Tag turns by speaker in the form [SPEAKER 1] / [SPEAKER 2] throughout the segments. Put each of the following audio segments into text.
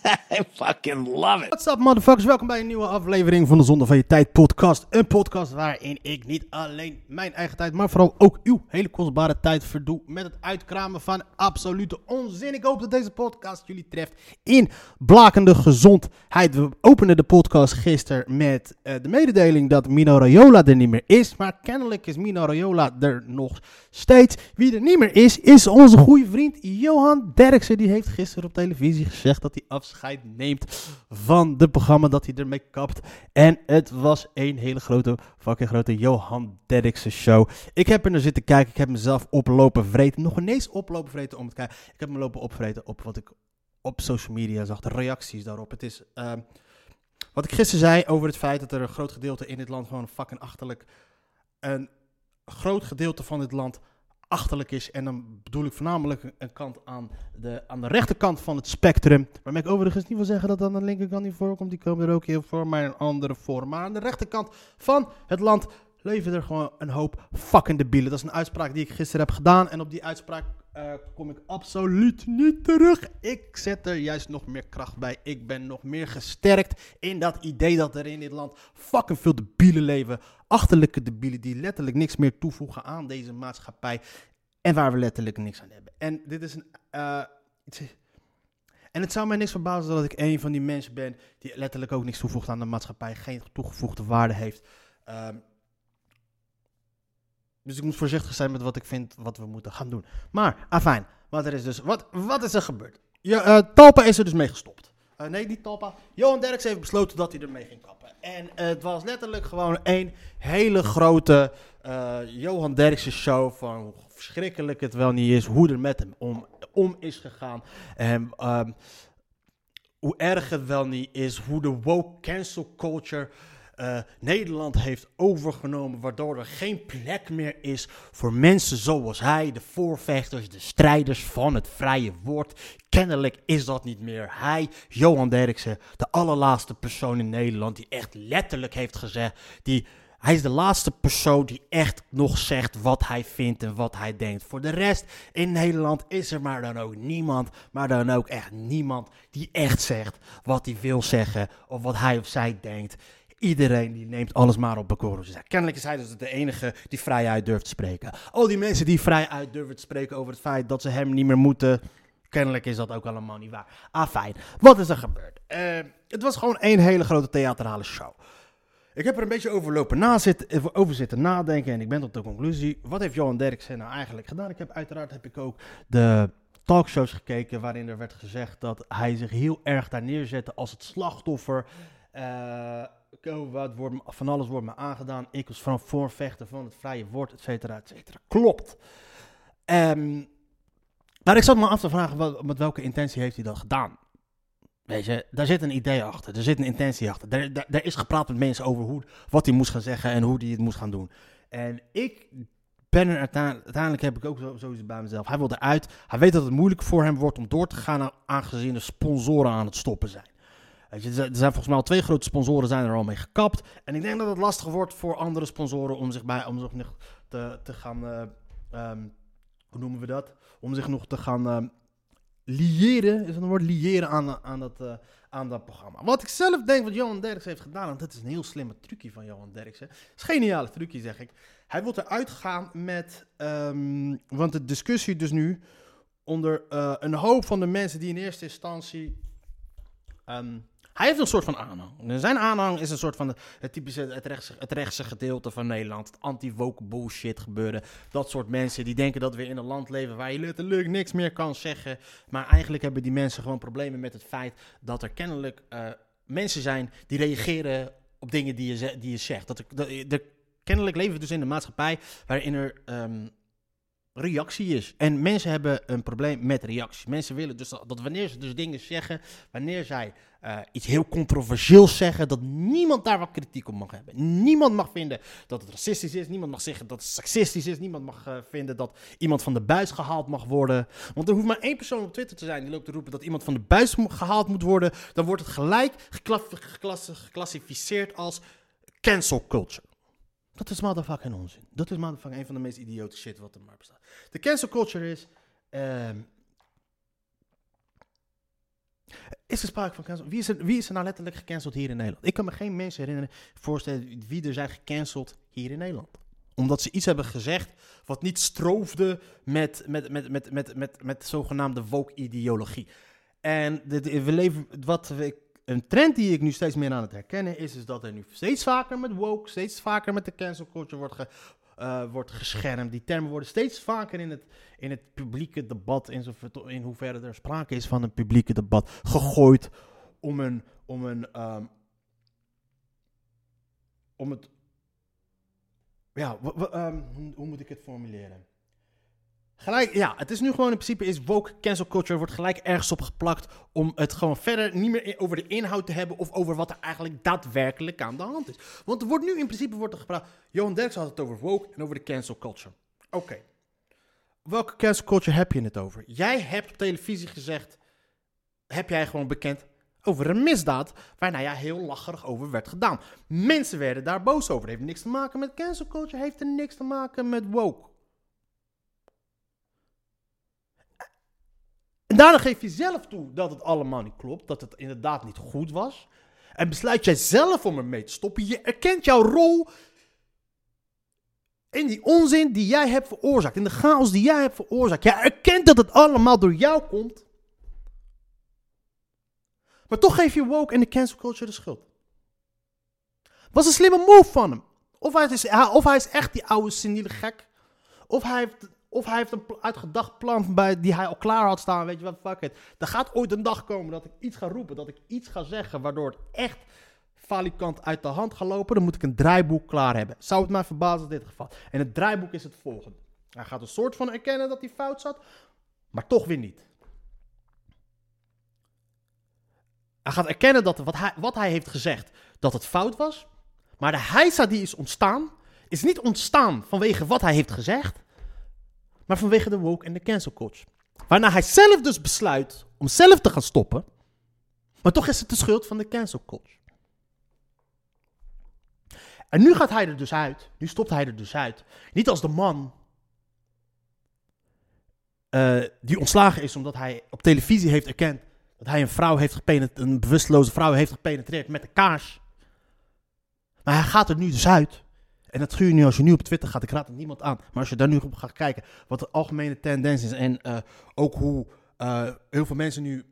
[SPEAKER 1] I fucking love it.
[SPEAKER 2] What's up, motherfuckers? Welkom bij een nieuwe aflevering van de Zonde van Je Tijd podcast. Een podcast waarin ik niet alleen mijn eigen tijd, maar vooral ook uw hele kostbare tijd verdoe met het uitkramen van absolute onzin. Ik hoop dat deze podcast jullie treft in blakende gezondheid. We openen de podcast gisteren met eh, de mededeling dat Mino Raiola er niet meer is. Maar kennelijk is Mino Raiola er nog steeds. Wie er niet meer is, is onze goede vriend Johan Derksen. Die heeft gisteren op televisie gezegd dat hij afscheid neemt van de programma, dat hij ermee kapt. En het was een hele grote, fucking grote Johan Derksen show. Ik heb er naar zitten kijken, ik heb mezelf oplopen vreten. Nog ineens oplopen vreten om te kijken. Ik heb me lopen opvreten op wat ik op social media zag, de reacties daarop. Het is... ehm, wat ik gisteren zei over het feit dat er een groot gedeelte in dit land gewoon fucking achterlijk. Een groot gedeelte van dit land achterlijk is. En dan bedoel ik voornamelijk een- kant aan de, aan de rechterkant van het spectrum. Waarmee ik overigens niet wil zeggen dat aan de linkerkant niet voorkomt. Die komen er ook heel voor, maar in andere vorm. Maar aan de rechterkant van het land leven er gewoon een hoop fucking debielen. Dat is een uitspraak die ik gisteren heb gedaan. En op die uitspraak eh, kom ik absoluut niet terug. Ik zet er juist nog meer kracht bij. Ik ben nog meer gesterkt in dat idee dat er in dit land fucking veel debielen leven. Achterlijke debielen die letterlijk niks meer toevoegen aan deze maatschappij. En waar we letterlijk niks aan hebben. En dit is een. eh, en het zou mij niks verbazen dat ik een van die mensen ben die letterlijk ook niks toevoegt aan de maatschappij, geen toegevoegde waarde heeft. Ehm, dus ik moet voorzichtig zijn met wat ik vind wat we moeten gaan doen. Maar, afijn, wat er is dus, wat, wat is er gebeurd? Ja, eh, Talpa is er dus mee gestopt. Eh, nee, niet Talpa. Johan Derks heeft besloten dat hij ermee ging kappen. En eh, het was letterlijk gewoon één hele grote Johan Derksen show van hoe verschrikkelijk het wel niet is, hoe er met hem om, om is gegaan. En ehm, hoe erg het wel niet is, hoe de woke cancel culture eh, Nederland heeft overgenomen, waardoor er geen plek meer is voor mensen zoals hij, de voorvechters, de strijders van het vrije woord. Kennelijk is dat niet meer. Hij, Johan Derksen, de allerlaatste persoon in Nederland die echt letterlijk heeft gezegd, die hij is de laatste persoon die echt nog zegt wat hij vindt en wat hij denkt. Voor de rest in Nederland is er maar dan ook niemand, maar dan ook echt niemand die echt zegt wat hij wil zeggen of wat hij of zij denkt. Iedereen die neemt alles maar op bekoren. Kennelijk is hij dus de enige die vrij uit durft te spreken. Al die mensen die vrij uit durven te spreken over het feit dat ze hem niet meer moeten. Kennelijk is dat ook allemaal niet waar. Ah, fijn. Wat is er gebeurd? Eh, het was gewoon één hele grote theatrale show. Ik heb er een beetje over lopen over zitten nadenken en ik ben tot de conclusie. Wat heeft Johan Derksen nou eigenlijk gedaan? Ik heb uiteraard heb ik ook de talkshows gekeken waarin er werd gezegd dat hij zich heel erg daar neerzette als het slachtoffer. Eh, wat wordt van alles wordt me aangedaan. Ik was van voorvechter van het vrije woord, et cetera, et cetera. Klopt. Ehm, maar ik zat me af te vragen, wat, met welke intentie heeft hij dat gedaan? Weet je, daar zit een idee achter, er zit een intentie achter. Er, is gepraat met mensen over hoe, wat hij moest gaan zeggen en hoe hij het moest gaan doen. En ik ben er uiteindelijk, heb ik ook zoiets bij mezelf. Hij wil eruit, hij weet dat het moeilijk voor hem wordt om door te gaan, aangezien de sponsoren aan het stoppen zijn. Er zijn volgens mij al twee grote sponsoren zijn er al mee gekapt. En ik denk dat het lastig wordt voor andere sponsoren om zich, bij, om zich nog te, te gaan, eh, ehm, hoe noemen we dat? Om zich nog te gaan liëren, is dat een woord? Liëren aan, aan, dat, eh, aan dat programma. Wat ik zelf denk wat Johan Derksen heeft gedaan, en dat is een heel slimme trucje van Johan Derksen. Het is een geniale trucje, zeg ik. Hij wil eruit gaan met, ehm, want de discussie dus nu onder eh, een hoop van de mensen die in eerste instantie... hij heeft een soort van aanhang. Zijn aanhang is een soort van het typische, het rechtse, het rechtse gedeelte van Nederland. Het anti-woke bullshit gebeuren. Dat soort mensen die denken dat we in een land leven waar je letterlijk niks meer kan zeggen. Maar eigenlijk hebben die mensen gewoon problemen met het feit dat er kennelijk eh, mensen zijn die reageren op dingen die je, die je zegt. Dat er, dat, kennelijk leven we dus in een maatschappij waarin er ehm, reactie is. En mensen hebben een probleem met reacties. Mensen willen dus dat, wanneer ze dus dingen zeggen, wanneer zij eh, iets heel controversieels zeggen, dat niemand daar wat kritiek op mag hebben. Niemand mag vinden dat het racistisch is, niemand mag zeggen dat het seksistisch is, niemand mag eh, vinden dat iemand van de buis gehaald mag worden. Want er hoeft maar één persoon op Twitter te zijn die loopt te roepen dat iemand van de buis gehaald moet worden, dan wordt het gelijk geclassificeerd als cancel culture. Dat is motherfucking onzin. Dat is motherfucking een van de meest idiote shit wat er maar bestaat. De cancel culture is. ehm, is er sprake van cancel? Wie is, er, wie nou letterlijk gecanceld hier in Nederland? Ik kan me geen mensen herinneren, voorstellen wie er zijn gecanceld hier in Nederland. Omdat ze iets hebben gezegd wat niet stroofde met, met, met, met, met, met, met zogenaamde woke-ideologie. En we leven, wat we, een trend die ik nu steeds meer aan het herkennen is, is dat er nu steeds vaker met woke, steeds vaker met de cancel culture wordt, eh, wordt geschermd. Die termen worden steeds vaker in het, in het publieke debat, in, zover- in hoeverre er sprake is van een publieke debat, gegooid om een, om een, ehm, om het, ja, ehm, hoe moet ik het formuleren? Gelijk, ja, het is nu gewoon in principe is woke cancel culture wordt gelijk ergens op geplakt om het gewoon verder niet meer over de inhoud te hebben of over wat er eigenlijk daadwerkelijk aan de hand is. Want er wordt nu in principe wordt er gepraat, Johan Derks had het over woke en over de cancel culture. Oké. Welke cancel culture heb je het over? Jij hebt op televisie gezegd, heb jij gewoon bekend over een misdaad waarna jij heel lacherig over werd gedaan. Mensen werden daar boos over. Het heeft niks te maken met cancel culture, heeft er niks te maken met woke. Daarna geef je zelf toe dat het allemaal niet klopt, dat het inderdaad niet goed was. En besluit jij zelf om ermee te stoppen. Je erkent jouw rol in die onzin die jij hebt veroorzaakt, in de chaos die jij hebt veroorzaakt. Jij erkent dat het allemaal door jou komt. Maar toch geef je woke en de cancel culture de schuld. Was een slimme move van hem. Of hij is, of hij is echt die oude seniele gek. Of hij heeft, of hij heeft een uitgedacht plan bij, die hij al klaar had staan. Weet je wat, fuck it. Er gaat ooit een dag komen dat ik iets ga roepen. Dat ik iets ga zeggen waardoor het echt falikant uit de hand gaat lopen. Dan moet ik een draaiboek klaar hebben. Zou het mij verbazen in dit geval. En het draaiboek is het volgende. Hij gaat een soort van erkennen dat hij fout zat. Maar toch weer niet. Hij gaat erkennen dat wat hij, wat hij heeft gezegd, dat het fout was. Maar de heisa die is ontstaan, is niet ontstaan vanwege wat hij heeft gezegd, maar vanwege de woke en de cancel culture. Waarna hij zelf dus besluit om zelf te gaan stoppen, maar toch is het de schuld van de cancel culture. En nu gaat hij er dus uit, nu stopt hij er dus uit. Niet als de man eh, die ontslagen is omdat hij op televisie heeft erkend dat hij een vrouw heeft gepenetreerd, een bewusteloze vrouw heeft gepenetreerd met een kaars. Maar hij gaat er nu dus uit. En dat schuur je nu als je nu op Twitter gaat. Ik raad het niemand aan. Maar als je daar nu op gaat kijken wat de algemene tendens is. En eh, ook hoe eh, heel veel mensen nu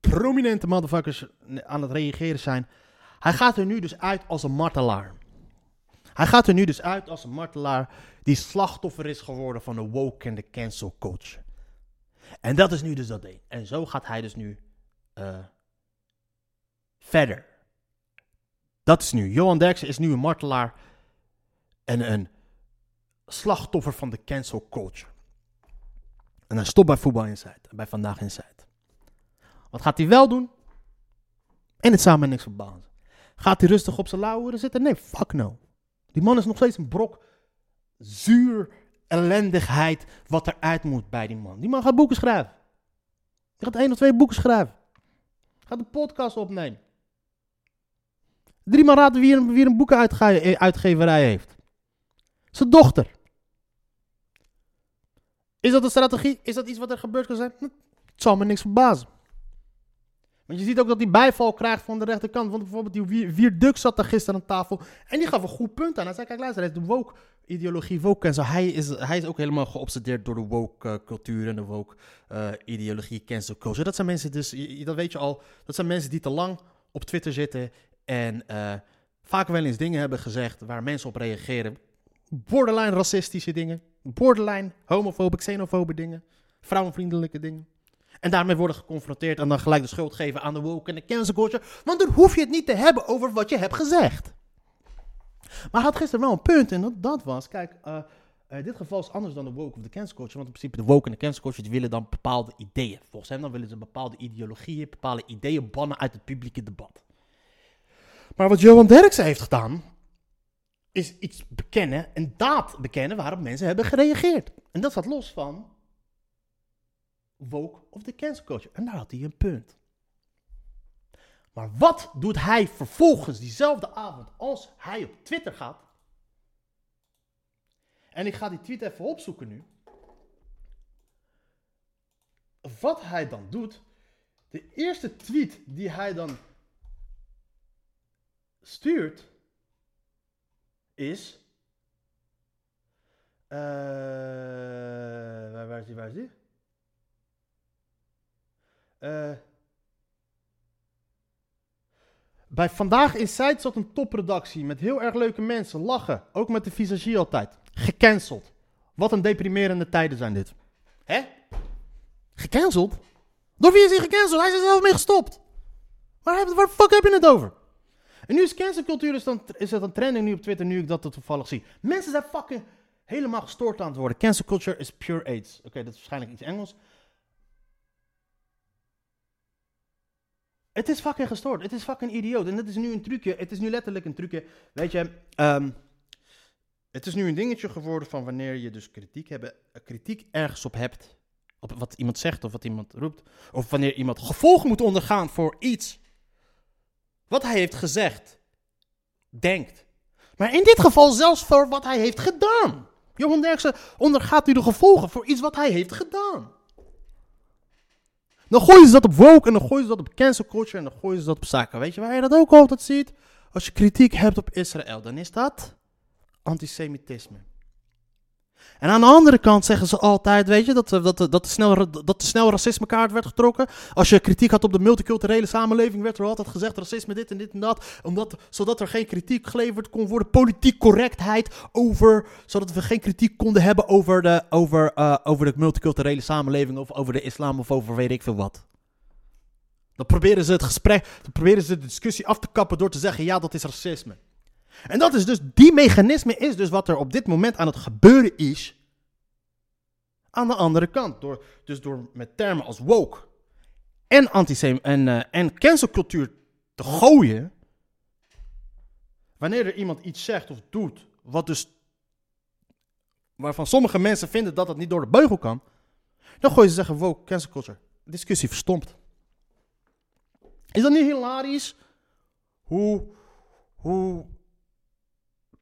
[SPEAKER 2] prominente motherfuckers aan het reageren zijn. Hij gaat er nu dus uit als een martelaar. Hij gaat er nu dus uit als een martelaar die slachtoffer is geworden van de woke en de cancel culture. En dat is nu dus dat ding. En zo gaat hij dus nu eh, verder. Dat is nu. Johan Derksen is nu een martelaar en een slachtoffer van de cancel culture. En hij stopt bij Voetbal Insight en bij Vandaag Insight. Wat gaat hij wel doen? En het me niks verbazen. Gaat hij rustig op zijn lauweren zitten? Nee, fuck no. Die man is nog steeds een brok zuur ellendigheid wat eruit moet bij die man. Die man gaat boeken schrijven. Die gaat één of twee boeken schrijven. Gaat een podcast opnemen. Drie man raden wie een, wie een boekenuitgeverij heeft. Zijn dochter. Is dat een strategie? Is dat iets wat er gebeurd kan zijn? Hm, Het zal me niks verbazen. Want je ziet ook dat hij bijval krijgt van de rechterkant. Want bijvoorbeeld die Wier- Wierduk zat daar gisteren aan tafel. En die gaf een goed punt aan. Hij zei, kijk luister, hij is de woke-ideologie, woke en zo. Hij is, hij is ook helemaal geobsedeerd door de woke-cultuur en de woke-ideologie, cancel culture. Dat zijn mensen dus, dat weet je al, dat zijn mensen die te lang op Twitter zitten. En eh, vaak wel eens dingen hebben gezegd waar mensen op reageren. Borderline racistische dingen. Borderline homofobe, xenofobe dingen. Vrouwenvriendelijke dingen. En daarmee worden geconfronteerd en dan gelijk de schuld geven aan de woke en de cancel culture. Want dan hoef je het niet te hebben over wat je hebt gezegd. Maar hij had gisteren wel een punt en dat, dat was, kijk, eh, eh, dit geval is anders dan de woke of de cancel culture. Want in principe de woke en de cancel culture willen dan bepaalde ideeën. Volgens hem dan willen ze bepaalde ideologieën, bepaalde ideeën bannen uit het publieke debat. Maar wat Johan Derksen heeft gedaan, is iets bekennen, een daad bekennen waarop mensen hebben gereageerd. En dat staat los van woke of de cancel culture. En daar had hij een punt. Maar wat doet hij vervolgens diezelfde avond als hij op Twitter gaat? En ik ga die tweet even opzoeken nu. Wat hij dan doet. De eerste tweet die hij dan stuurt. Is. eh waar, is die? Waar is die? Eh, bij Vandaag Inside zat een topredactie met heel erg leuke mensen. Lachen. Ook met de visagie altijd. Gecanceld. Wat een deprimerende tijden zijn dit. Hè? Gecanceld? Door wie is hij gecanceld? Hij is er zelf mee gestopt. Waar, waar fuck heb je het over? En nu is cancelcultuur, dan, is het een trending nu op Twitter, nu ik dat toevallig zie. Mensen zijn fucking helemaal gestoord aan het worden. Cancel culture is pure AIDS. Oké, dat is waarschijnlijk iets Engels. Het is fucking gestoord. Het is fucking idioot. En dat is nu een trucje. Het is nu letterlijk een trucje. Weet je, ehm, het is nu een dingetje geworden van wanneer je dus kritiek, hebben, kritiek ergens op hebt. Op wat iemand zegt of wat iemand roept. Of wanneer iemand gevolgen moet ondergaan voor iets. Wat hij heeft gezegd. Denkt. Maar in dit geval zelfs voor wat hij heeft gedaan. Johan Derksen ondergaat nu de gevolgen voor iets wat hij heeft gedaan. Dan gooien ze dat op woke en dan gooien ze dat op cancel culture en dan gooien ze dat op zaken. Weet je waar je dat ook altijd ziet? Als je kritiek hebt op Israël, dan is dat antisemitisme. En aan de andere kant zeggen ze altijd, weet je, dat, eh, dat, dat, te snel, dat te snel racismekaart werd getrokken. Als je kritiek had op de multiculturele samenleving, werd er altijd gezegd racisme dit en dit en dat. Omdat, zodat er geen kritiek geleverd kon worden. Politiek correctheid over, zodat we geen kritiek konden hebben over de, over, eh, over de multiculturele samenleving of over de islam of over weet ik veel wat. Dan proberen ze het gesprek, dan proberen ze de discussie af te kappen door te zeggen, ja, dat is racisme. En dat is dus, die mechanisme is dus wat er op dit moment aan het gebeuren is. Aan de andere kant. Door, dus door met termen als woke en antisem en, uh, en cancelcultuur te gooien. Wanneer er iemand iets zegt of doet, wat dus, waarvan sommige mensen vinden dat het niet door de beugel kan. Dan gooien ze zeggen woke, cancelculture. Discussie verstompt. Is dat niet hilarisch? Hoe, hoe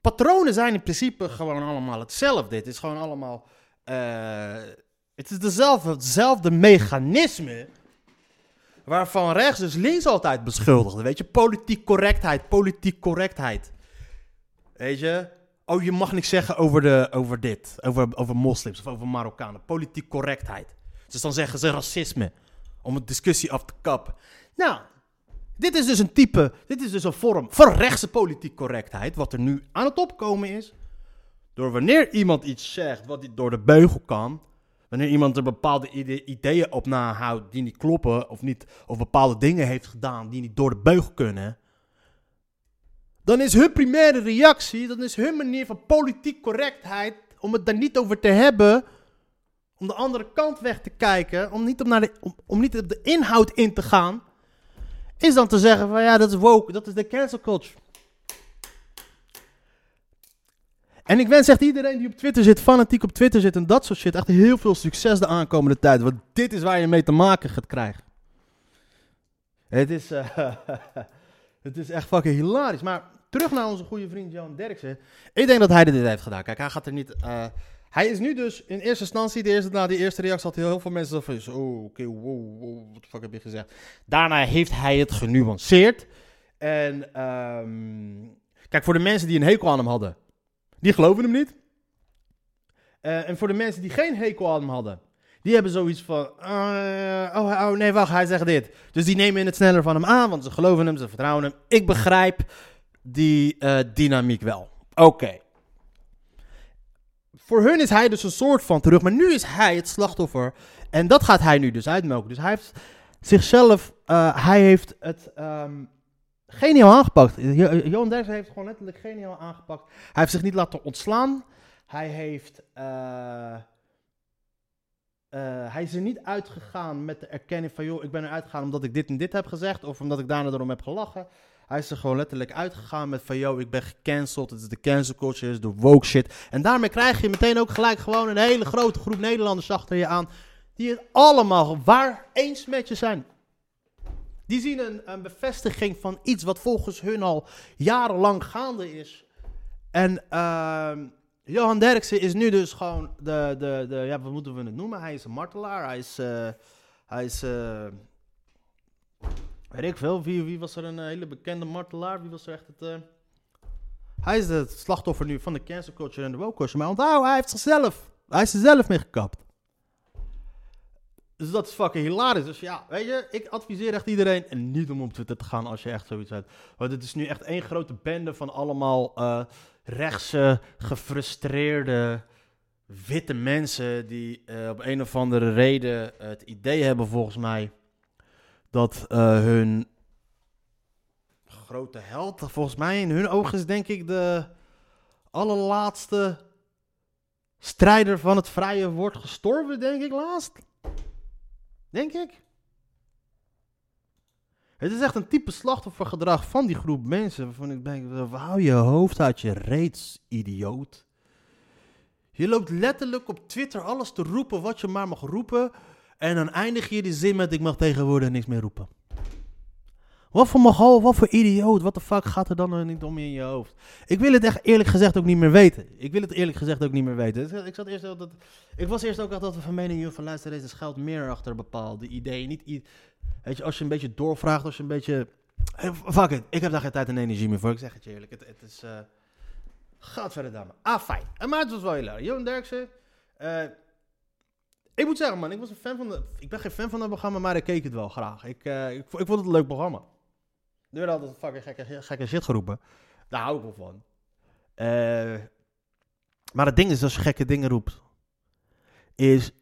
[SPEAKER 2] patronen zijn in principe gewoon allemaal hetzelfde. Het is gewoon allemaal. Uh, het is dezelfde, hetzelfde mechanisme. Waarvan rechts dus links altijd beschuldigde. Weet je, politiek correctheid, politiek correctheid. Weet je, oh je mag niks zeggen over, de, over dit, over, over moslims of over Marokkanen. Politiek correctheid. Dus dan zeggen ze racisme. Om een discussie af te kappen. Nou, dit is dus een type, dit is dus een vorm van rechtse politiek correctheid, wat er nu aan het opkomen is. Door wanneer iemand iets zegt wat door de beugel kan, wanneer iemand er bepaalde ide ideeën op nahoudt die niet kloppen, of, niet, of bepaalde dingen heeft gedaan die niet door de beugel kunnen, dan is hun primaire reactie, dan is hun manier van politiek correctheid, om het daar niet over te hebben, om de andere kant weg te kijken, om niet, op, naar de, om, om niet op de inhoud in te gaan, is dan te zeggen van ja, dat is woke, dat is de cancel culture. En ik wens echt iedereen die op Twitter zit, fanatiek op Twitter zit en dat soort shit, echt heel veel succes de aankomende tijd. Want dit is waar je mee te maken gaat krijgen. Het is, uh, het is echt fucking hilarisch. Maar terug naar onze goede vriend Johan Derksen. Ik denk dat hij dit heeft gedaan. Kijk, hij gaat er niet... Uh, hij is nu dus in eerste instantie, de eerste, na die eerste reactie had heel veel mensen van, oh, oké, wow, wow, wat de fuck heb je gezegd? Daarna heeft hij het genuanceerd. En um, kijk, voor de mensen die een hekel aan hem hadden, die geloven hem niet. Uh, en voor de mensen die geen hekel aan hem hadden, die hebben zoiets van, uh, oh, oh, nee, wacht, hij zegt dit. Dus die nemen het sneller van hem aan, want ze geloven hem, ze vertrouwen hem. Ik begrijp die uh, dynamiek wel. Oké. Voor hun is hij dus een soort van terug. Maar nu is hij het slachtoffer. En dat gaat hij nu dus uitmelken. Dus hij heeft zichzelf, uh, hij heeft het um, geniaal aangepakt. Johan Derksen heeft gewoon letterlijk geniaal aangepakt. Hij heeft zich niet laten ontslaan. Hij heeft. eh, eh, hij is er niet uitgegaan met de erkenning van, joh, ik ben eruit gegaan omdat ik dit en dit heb gezegd, of omdat ik daarna erom heb gelachen. Hij is er gewoon letterlijk uitgegaan met van, yo, ik ben gecanceld, het is de cancel culture, het is de woke shit. En daarmee krijg je meteen ook gelijk gewoon een hele grote groep Nederlanders achter je aan, die het allemaal waar eens met je zijn. Die zien een, een bevestiging van iets wat volgens hun al jarenlang gaande is. En ehm, Johan Derksen is nu dus gewoon de, de, de, ja, wat moeten we het noemen? Hij is een martelaar, hij is, eh, hij is, eh, weet ik veel, wie, wie was er een eh, hele bekende martelaar? Wie was er echt het, eh, hij is het slachtoffer nu van de cancel culture en de woke culture. Maar onthoud, hij heeft zichzelf, hij is er zelf mee gekapt. Dus dat is fucking hilarisch. Dus ja, weet je, ik adviseer echt iedereen en niet om op Twitter te gaan als je echt zoiets hebt. Want het is nu echt één grote bende van allemaal eh, rechtse, gefrustreerde, witte mensen die op een of andere reden het idee hebben volgens mij dat eh, hun grote held, volgens mij in hun ogen is denk ik de allerlaatste strijder van het vrije woord gestorven, denk ik laatst. Denk ik. Het is echt een type slachtoffergedrag van die groep mensen. Waarvan ik denk, hou je hoofd uit je reets, idioot. Je loopt letterlijk op Twitter alles te roepen wat je maar mag roepen. En dan eindig je die zin met, ik mag tegenwoordig niks meer roepen. Wat voor mogol, wat voor idioot, wat de fuck gaat er dan niet om in je hoofd? Ik wil het echt eerlijk gezegd ook niet meer weten. Ik wil het eerlijk gezegd ook niet meer weten. Ik, zat eerst altijd, ik was eerst ook altijd van mening, van luister, deze schuilt meer achter bepaalde ideeën. Niet, weet je, als je een beetje doorvraagt, als je een beetje... Fuck it, ik heb daar geen tijd en energie meer voor, ik zeg het je eerlijk. Het, het is... eh Gaat verder, dame. Ah, fijn. En maar het was wel heel. Johan Derksen. eh, ik moet zeggen, man, ik was een fan van de... Ik ben geen fan van dat programma, maar ik keek het wel graag. Ik, eh, ik, vo- ik vond het een leuk programma. Er werd altijd fucking gekke, gekke shit geroepen. Daar hou ik wel van. Eh, maar het ding is, als je gekke dingen roept, is...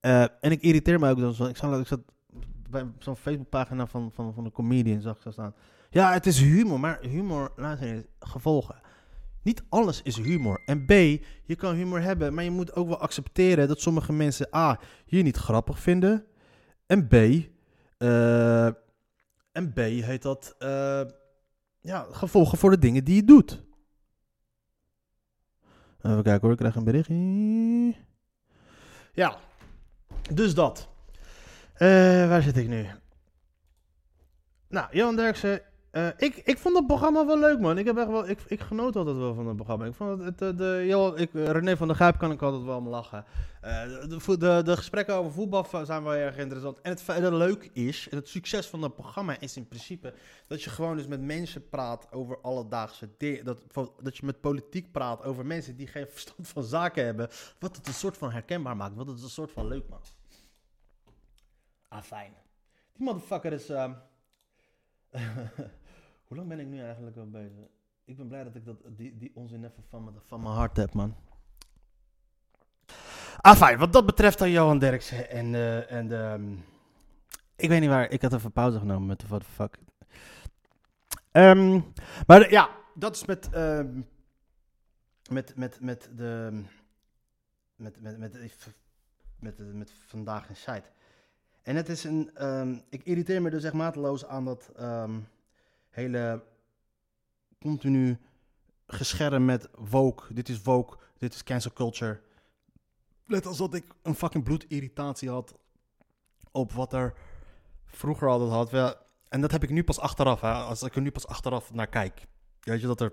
[SPEAKER 2] eh, en ik irriteer me ook dan zo. Ik zat, ik zat bij zo'n Facebookpagina van, van, van een comedian, zag ik zo staan. Ja, het is humor, maar humor, luister eens, gevolgen. Niet alles is humor. En B, je kan humor hebben, maar je moet ook wel accepteren dat sommige mensen A, je niet grappig vinden. En B, eh, en B heet dat, eh, ja, gevolgen voor de dingen die je doet. Even kijken hoor, ik krijg een berichtje. Ja, dus dat. Eh, waar zit ik nu? Nou, Johan Derksen. Eh, ik, ik vond het programma wel leuk, man. Ik, heb echt wel, ik, ik genoot altijd wel van het programma. Ik vond het, het, eh, de, Johan, ik, eh, René van der Gijp kan ik altijd wel om lachen. De, de, de, gesprekken over voetbal zijn wel erg interessant. En het dat het leuk is, en het succes van het programma is in principe dat je gewoon dus met mensen praat over alledaagse dingen. Dat, dat je met politiek praat over mensen die geen verstand van zaken hebben. Wat het een soort van herkenbaar maakt. Wat het een soort van leuk maakt. Ah, fijn. Die motherfucker is... ehm, Hoe lang ben ik nu eigenlijk al bezig? Ik ben blij dat ik dat, die, die onzin even van, me, van mijn hart heb, man. Ah, fijn. Wat dat betreft dan Johan Derksen en, eh, en ehm, ik weet niet waar. Ik had even pauze genomen met de what the fuck. Ehm, maar ja, dat is met, ehm, met, met, met de, met, met, met, met, vandaag in site. En het is een, ik irriteer me dus echt mateloos aan dat hele continu gescherm met woke, dit is woke, dit is cancel culture. Net als dat ik een fucking bloedirritatie had op wat er vroeger altijd had. Wel, en dat heb ik nu pas achteraf, hè, als ik er nu pas achteraf naar kijk. Weet je dat er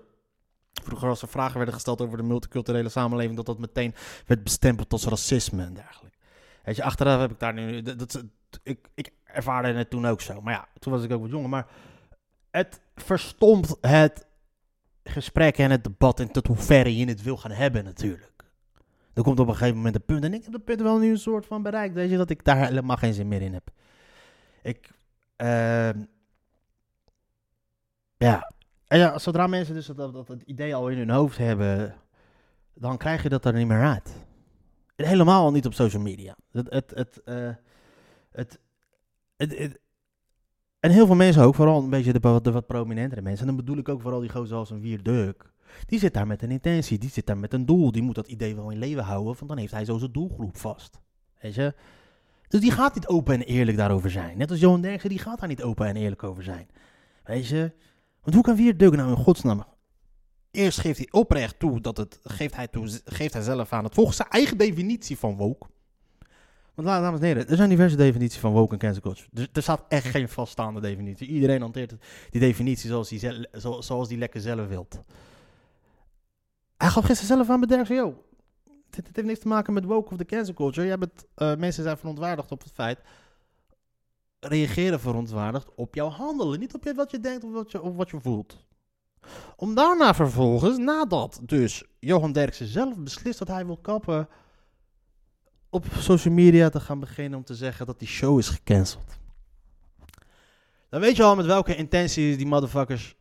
[SPEAKER 2] vroeger als er vragen werden gesteld over de multiculturele samenleving, dat dat meteen werd bestempeld als racisme en dergelijke. Weet je, achteraf heb ik daar nu, dat, dat, ik, ik ervaarde het toen ook zo. Maar ja, toen was ik ook wat jonger. Maar het verstomt het gesprek en het debat en tot hoeverre je het wil gaan hebben natuurlijk. Er komt op een gegeven moment een punt en ik heb dat punt wel nu een soort van bereikt. Weet je, dat ik daar helemaal geen zin meer in heb. Ik, ehm, ja. Ja, zodra mensen dus dat, dat het idee al in hun hoofd hebben, dan krijg je dat er niet meer uit. En helemaal niet op social media. Het, het, het, eh, het, het, het- en heel veel mensen ook, vooral een beetje de, wat- prominentere mensen. En dan bedoel ik ook vooral die gozer als een Wierduk. Die zit daar met een intentie, die zit daar met een doel. Die moet dat idee wel in leven houden, want dan heeft hij zo zijn doelgroep vast. Weet je? Dus die gaat niet open en eerlijk daarover zijn. Net als Johan Derksen, die gaat daar niet open en eerlijk over zijn. Weet je? Want hoe kan Wiert Deuken nou in godsnaam? Eerst geeft hij oprecht toe dat het, geeft hij, toe, geeft hij zelf aan het volgens zijn eigen definitie van woke. Want dames en heren, er zijn diverse definities van woke en cancel culture. Dus er staat echt geen vaststaande definitie. Iedereen hanteert die definitie zoals zo- zoals die lekker zelf wilt. Hij gaf gisteren zelf aan bij yo, dit, heeft niks te maken met woke of de cancel culture. Jij bent, eh, mensen zijn verontwaardigd op het feit, reageren verontwaardigd op jouw handelen. Niet op wat je denkt of wat je, of wat je voelt. Om daarna vervolgens, nadat dus Johan Derksen zelf beslist dat hij wil kappen, op social media te gaan beginnen om te zeggen dat die show is gecanceld. Dan weet je al met welke intenties die motherfuckers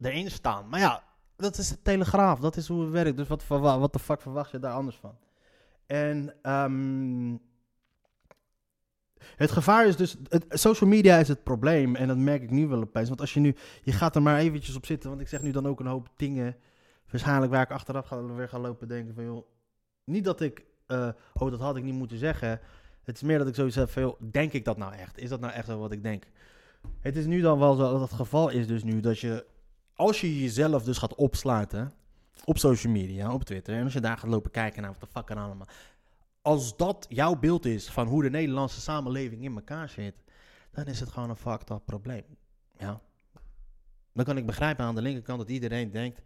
[SPEAKER 2] erin staan. Maar ja, dat is de telegraaf, dat is hoe het werkt. Dus wat, wat de fuck verwacht je daar anders van? En ehm, het gevaar is dus, het, social media is het probleem en dat merk ik nu wel opeens. Want als je nu, je gaat er maar eventjes op zitten, want ik zeg nu dan ook een hoop dingen, waarschijnlijk waar ik achteraf ga, weer ga lopen denken van joh, niet dat ik, eh, oh dat had ik niet moeten zeggen. Het is meer dat ik van joh, denk ik dat nou echt? Is dat nou echt zo wat ik denk? Het is nu dan wel zo, dat het geval is dus nu dat je, als je jezelf dus gaat opsluiten op social media, op Twitter, en als je daar gaat lopen kijken naar wat de fuck er allemaal, als dat jouw beeld is van hoe de Nederlandse samenleving in elkaar zit, dan is het gewoon een fucked up probleem. Ja. Dan kan ik begrijpen aan de linkerkant dat iedereen denkt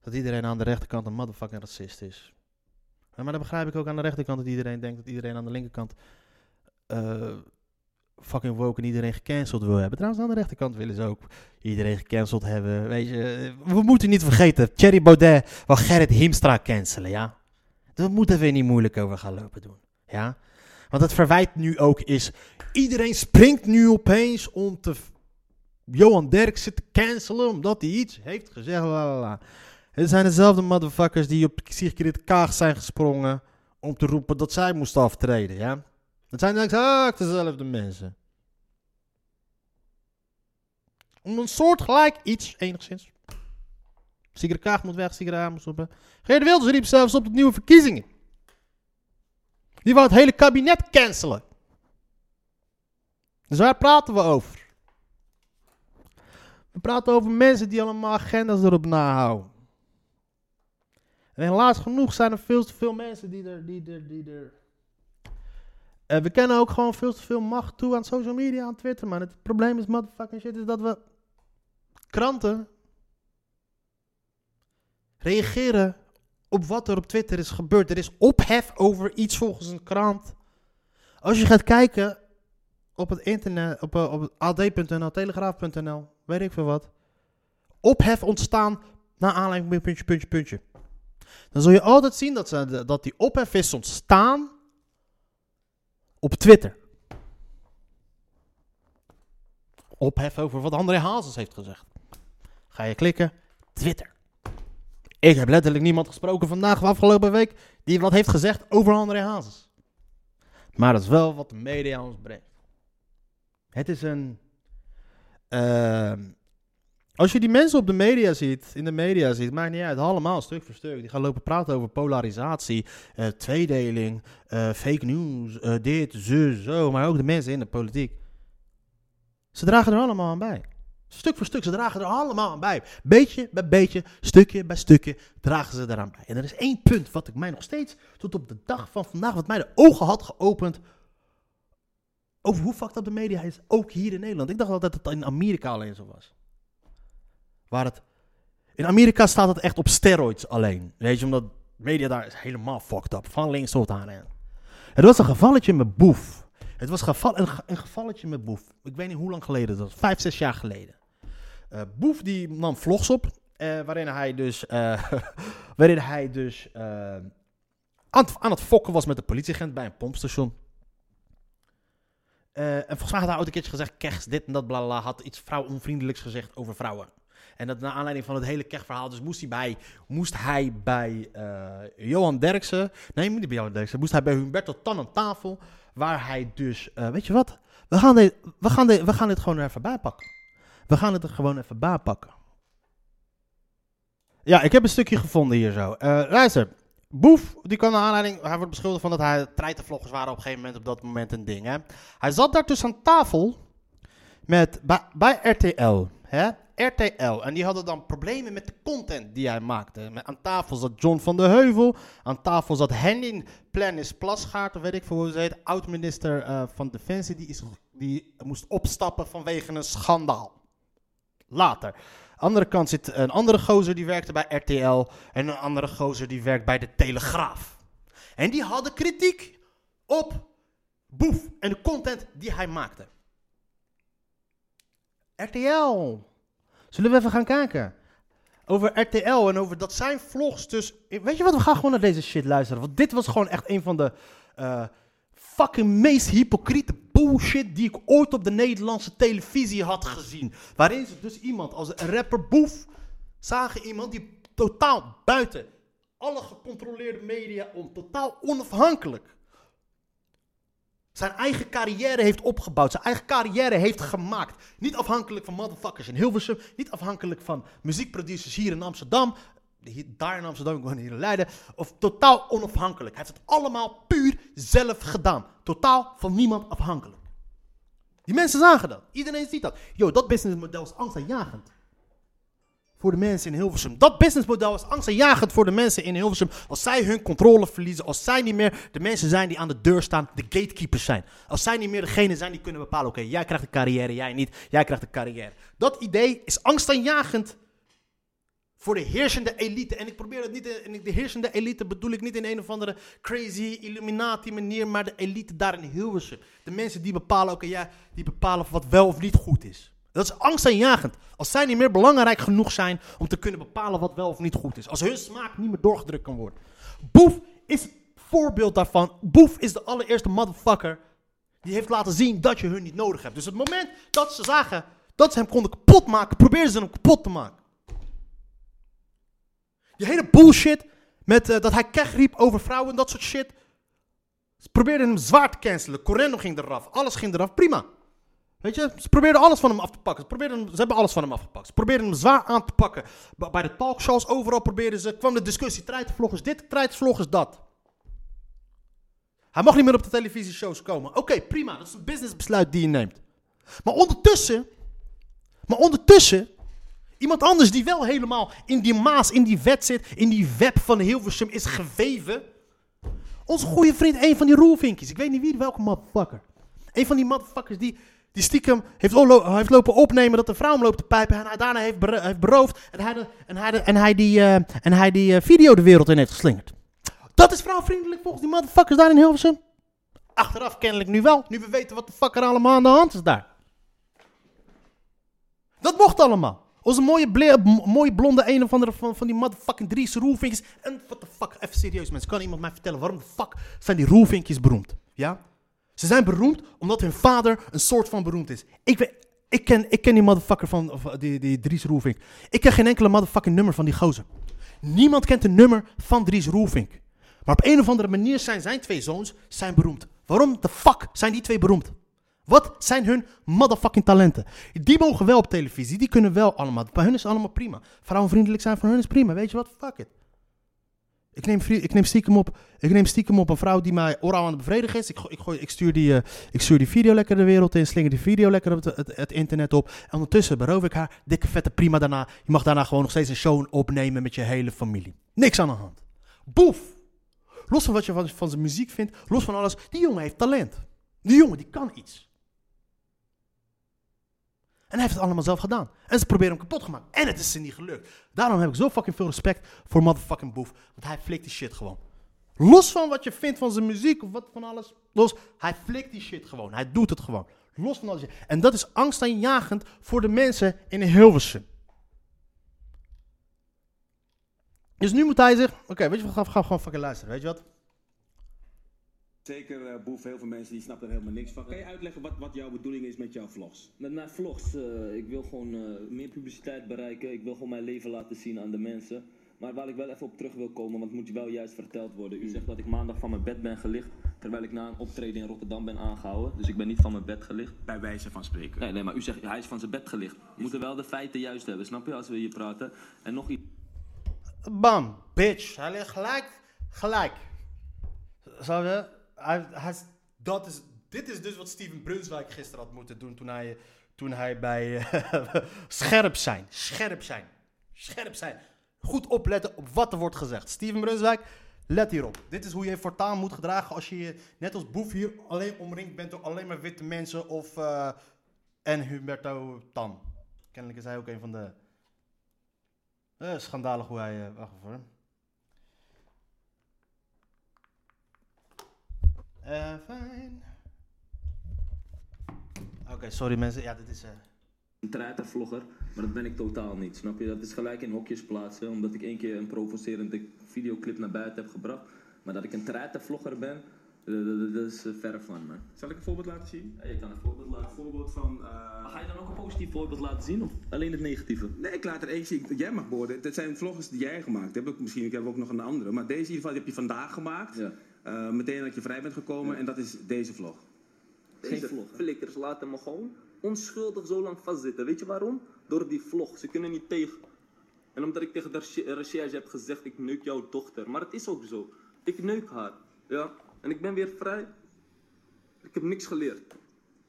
[SPEAKER 2] dat iedereen aan de rechterkant een motherfucking racist is. Maar dan begrijp ik ook aan de rechterkant dat iedereen denkt dat iedereen aan de linkerkant eh, fucking woke en iedereen gecanceld wil hebben. Trouwens, aan de rechterkant willen ze ook iedereen gecanceld hebben. Weet je, we moeten niet vergeten, Thierry Baudet wil Gerrit Hiemstra cancelen, ja. Daar moeten we niet moeilijk over gaan lopen doen. Ja? Want het verwijt nu ook is. Iedereen springt nu opeens om te. Johan Derksen te cancelen. omdat hij iets heeft gezegd. Lalala. Het zijn dezelfde motherfuckers die op Sigrid Kaag zijn gesprongen. om te roepen dat zij moest aftreden. Ja? Het zijn exact dezelfde mensen. Om een soortgelijk iets, enigszins. Sigrid Kaag moet weg, Sigrid Kaag moet op. Geert Wilders riep zelfs op tot nieuwe verkiezingen. Die wou het hele kabinet cancelen. Dus waar praten we over? We praten over mensen die allemaal agendas erop nahouden. En helaas genoeg zijn er veel te veel mensen die er. Die er, die er en we kennen ook gewoon veel te veel macht toe aan social media, aan Twitter. Maar het probleem is, motherfucking shit, is dat we kranten reageren op wat er op Twitter is gebeurd. Er is ophef over iets volgens een krant. Als je gaat kijken op het internet, op, eh, op ad.nl, telegraaf.nl, weet ik veel wat. Ophef ontstaan naar aanleiding van puntje, puntje, puntje. Dan zul je altijd zien dat, ze, dat die ophef is ontstaan op Twitter. Ophef over wat André Hazes heeft gezegd. Ga je klikken, Twitter. Ik heb letterlijk niemand gesproken vandaag of afgelopen week die wat heeft gezegd over André Hazes. Maar dat is wel wat de media ons brengt. Het is een. ehm, als je die mensen op de media ziet, in de media ziet, maakt niet uit, allemaal stuk voor stuk. Die gaan lopen praten over polarisatie, eh, tweedeling, eh, fake news, eh, dit, zo, zo. Maar ook de mensen in de politiek. Ze dragen er allemaal aan bij. Stuk voor stuk, ze dragen er allemaal aan bij. Beetje bij beetje, stukje bij stukje, dragen ze eraan bij. En er is één punt wat ik mij nog steeds, tot op de dag van vandaag, wat mij de ogen had geopend. Over hoe fucked up de media is, ook hier in Nederland. Ik dacht altijd dat het in Amerika alleen zo was. Waar het, in Amerika staat het echt op steroids alleen. Weet je, omdat media daar is helemaal fucked up. Van links tot aan. En. Het was een gevalletje met boef. Het was geval, een, een gevalletje met Boef. Ik weet niet hoe lang geleden dat was. Vijf, zes jaar geleden. Eh, Boef die nam vlogs op. eh, waarin hij dus, eh, waarin hij dus aan, het, aan het fokken was met de politieagent bij een pompstation. En volgens mij had hij ooit een keertje gezegd, kers dit en dat, bla, had iets vrouwonvriendelijks gezegd over vrouwen. En dat naar aanleiding van het hele kechverhaal, dus moest hij bij, moest hij bij eh, Johan Derksen, nee, niet bij Johan Derksen, moest hij bij Humberto Tan aan tafel, waar hij dus, eh, weet je wat, we gaan, dit, we, gaan we gaan dit gewoon er even bij pakken. We gaan het er gewoon even bij pakken. Ja, ik heb een stukje gevonden hier zo. Eh luister, Boef, die kwam naar aanleiding... Hij wordt beschuldigd van dat hij treitenvloggers waren op een gegeven moment op dat moment een ding, hè. Hij zat daar dus aan tafel met, bij, bij RTL, hè. RTL. En die hadden dan problemen met de content die hij maakte. Aan tafel zat John van de Heuvel. Aan tafel zat Henning Plennis Plasgaard, weet ik veel hoe ze heet. Oud-minister eh, van Defensie. Die, is, die moest opstappen vanwege een schandaal. Later. Andere kant zit een andere gozer die werkte bij RTL. En een andere gozer die werkt bij de Telegraaf. En die hadden kritiek op Boef en de content die hij maakte. RTL. Zullen we even gaan kijken? Over RTL en over dat zijn vlogs dus... Weet je wat, we gaan gewoon naar deze shit luisteren. Want dit was gewoon echt een van de eh, fucking meest hypocriete bullshit die ik ooit op de Nederlandse televisie had gezien. Waarin ze dus iemand als een rapper Boef zagen iemand die totaal buiten alle gecontroleerde media om, totaal onafhankelijk zijn eigen carrière heeft opgebouwd, zijn eigen carrière heeft gemaakt. Niet afhankelijk van motherfuckers in Hilversum, niet afhankelijk van muziekproducers hier in Amsterdam, hier, daar in Amsterdam, ik woon hier in Leiden, of totaal onafhankelijk. Hij heeft het allemaal puur zelf gedaan. Totaal van niemand afhankelijk. Die mensen zagen dat. Iedereen ziet dat. Yo, dat businessmodel is angstaanjagend. Voor de mensen in Hilversum. Dat businessmodel is angstaanjagend voor de mensen in Hilversum. Als zij hun controle verliezen. Als zij niet meer de mensen zijn die aan de deur staan. De gatekeepers zijn. Als zij niet meer degene zijn die kunnen bepalen. Oké, jij krijgt een carrière, jij niet. Jij krijgt een carrière. Dat idee is angstaanjagend voor de heersende elite. En ik probeer het niet, in- de heersende elite bedoel ik niet in een of andere crazy Illuminati manier, maar de elite daar in Hilversum. De mensen die bepalen, oké, ja, die bepalen wat wel of niet goed is. Dat is angstaanjagend. Als zij niet meer belangrijk genoeg zijn om te kunnen bepalen wat wel of niet goed is. Als hun smaak niet meer doorgedrukt kan worden. Boef is het voorbeeld daarvan. Boef is de allereerste motherfucker die heeft laten zien dat je hun niet nodig hebt. Dus het moment dat ze zagen dat ze hem konden kapot maken, probeerden ze hem kapot te maken. Die hele bullshit met eh, dat hij kech riep over vrouwen en dat soort shit. Ze probeerden hem zwaar te cancelen. Correndo ging eraf. Alles ging eraf. Prima. Weet je, ze probeerden alles van hem af te pakken. Ze, probeerden ze hebben alles van hem afgepakt. Ze probeerden hem zwaar aan te pakken. Bij de talkshows, overal probeerden ze. kwam de discussie: treitenvloggers dit, treitenvloggers dat. Hij mag niet meer op de televisieshows komen. Oké, prima. Dat is een businessbesluit die je neemt. Maar ondertussen. Maar ondertussen. Iemand anders die wel helemaal in die maas, in die wet zit, in die web van Hilversum is geweven. Onze goede vriend, een van die roelvinkjes. Ik weet niet wie, welke motherfucker. Een van die motherfuckers die, die stiekem heeft, heeft lopen opnemen dat de vrouw hem loopt te pijpen. En hij daarna heeft, heeft beroofd. En hij, en en hij die, eh, en hij die eh, video de wereld in heeft geslingerd. Dat is vrouwvriendelijk volgens die motherfuckers daar in Hilversum. Achteraf kennelijk nu wel. Nu we weten wat de fuck er allemaal aan de hand is daar. Dat mocht allemaal. Onze mooie, mooie blonde een of andere van, van die motherfucking Dries roelvinkjes. En what the fuck, even serieus mensen. Kan iemand mij vertellen waarom de fuck zijn die roelvinkjes beroemd? Ja? Ze zijn beroemd omdat hun vader een soort van beroemd is. Ik, weet, ik, ken, ik ken die motherfucker van of, die, die Dries Roelvink. Ik ken geen enkele motherfucking nummer van die gozer. Niemand kent een nummer van Dries Roelvink. Maar op een of andere manier zijn zijn twee zoons zijn beroemd. Waarom de fuck zijn die twee beroemd? Wat zijn hun motherfucking talenten? Die mogen wel op televisie, die kunnen wel allemaal. Bij hun is allemaal prima. Vrouwenvriendelijk zijn van hun is prima. Weet je wat? Fuck it. Ik neem, ik, neem stiekem op, ik neem stiekem op een vrouw die mij oraal aan het bevredigen is. Ik, ik, ik, stuur die, eh, ik stuur die video lekker de wereld in, slinger die video lekker op het, het, het internet op. En ondertussen beroof ik haar, dikke vette prima daarna. Je mag daarna gewoon nog steeds een show opnemen met je hele familie. Niks aan de hand. Boef! Los van wat je van, van zijn muziek vindt, los van alles, die jongen heeft talent. Die jongen die kan iets. En hij heeft het allemaal zelf gedaan. En ze proberen hem kapot gemaakt. En het is ze niet gelukt. Daarom heb ik zo fucking veel respect voor motherfucking Boef. Want hij flikt die shit gewoon. Los van wat je vindt van zijn muziek of wat van alles. Los, hij flikt die shit gewoon. Hij doet het gewoon. Los van alles. En dat is angstaanjagend voor de mensen in Hilversum. Dus nu moet hij zich... Oké, weet je wat? Ga gewoon fucking luisteren. Weet je wat?
[SPEAKER 3] Zeker eh Boef, heel veel mensen die snappen er helemaal niks van. Kan je uitleggen wat, wat jouw bedoeling is met jouw vlogs?
[SPEAKER 4] Met mijn vlogs, eh, ik wil gewoon eh, meer publiciteit bereiken. Ik wil gewoon mijn leven laten zien aan de mensen. Maar waar ik wel even op terug wil komen, want het moet je wel juist verteld worden. U zegt dat ik maandag van mijn bed ben gelicht, terwijl ik na een optreden in Rotterdam ben aangehouden. Dus ik ben niet van mijn bed gelicht.
[SPEAKER 3] Bij wijze van spreken.
[SPEAKER 4] Nee, nee, maar u zegt hij is van zijn bed gelicht. We moeten wel de feiten juist hebben, snap je, als we hier praten. En nog iets.
[SPEAKER 2] Bam, bitch. Hij ligt gelijk, gelijk. Zou je? Hij, dat is, dit is dus wat Steven Brunswijk gisteren had moeten doen toen hij, toen hij bij eh, scherp zijn, scherp zijn, scherp zijn. Goed opletten op wat er wordt gezegd. Steven Brunswijk, let hierop. Dit is hoe je voortaan moet gedragen als je je, net als Boef hier, alleen omringd bent door alleen maar witte mensen of... eh, en Humberto Tan. Kennelijk is hij ook een van de... Eh, schandalig hoe hij... wacht even Eh, fijn. Oké, sorry mensen. Ja, dit is... eh,
[SPEAKER 4] een treitervlogger, maar dat ben ik totaal niet, snap je? Dat is gelijk in hokjes plaatsen, omdat ik één keer een provocerende videoclip naar buiten heb gebracht. Maar dat ik een treitervlogger ben, eh, dat, dat is verre van me.
[SPEAKER 3] Zal ik een voorbeeld laten zien?
[SPEAKER 4] Ja, je kan een voorbeeld laten
[SPEAKER 3] Een voorbeeld van... eh,
[SPEAKER 4] ga je dan ook een positief voorbeeld laten zien, of alleen het negatieve?
[SPEAKER 3] Nee, ik laat er één zien. Jij mag beoordelen. Het zijn vlogs die jij gemaakt hebt. Ik- Misschien ik heb ook nog een andere. Maar deze in ieder geval die heb je vandaag gemaakt.
[SPEAKER 4] Ja.
[SPEAKER 3] Eh, meteen dat je vrij bent gekomen. En dat is deze vlog.
[SPEAKER 4] Geen vlog.
[SPEAKER 5] flikkers laten me gewoon onschuldig zo lang vastzitten. Weet je waarom? Door die vlog. Ze kunnen niet tegen. En omdat ik tegen de reche- recherche heb gezegd, ik neuk jouw dochter. Maar het is ook zo. Ik neuk haar. Ja. En ik ben weer vrij. Ik heb niks geleerd.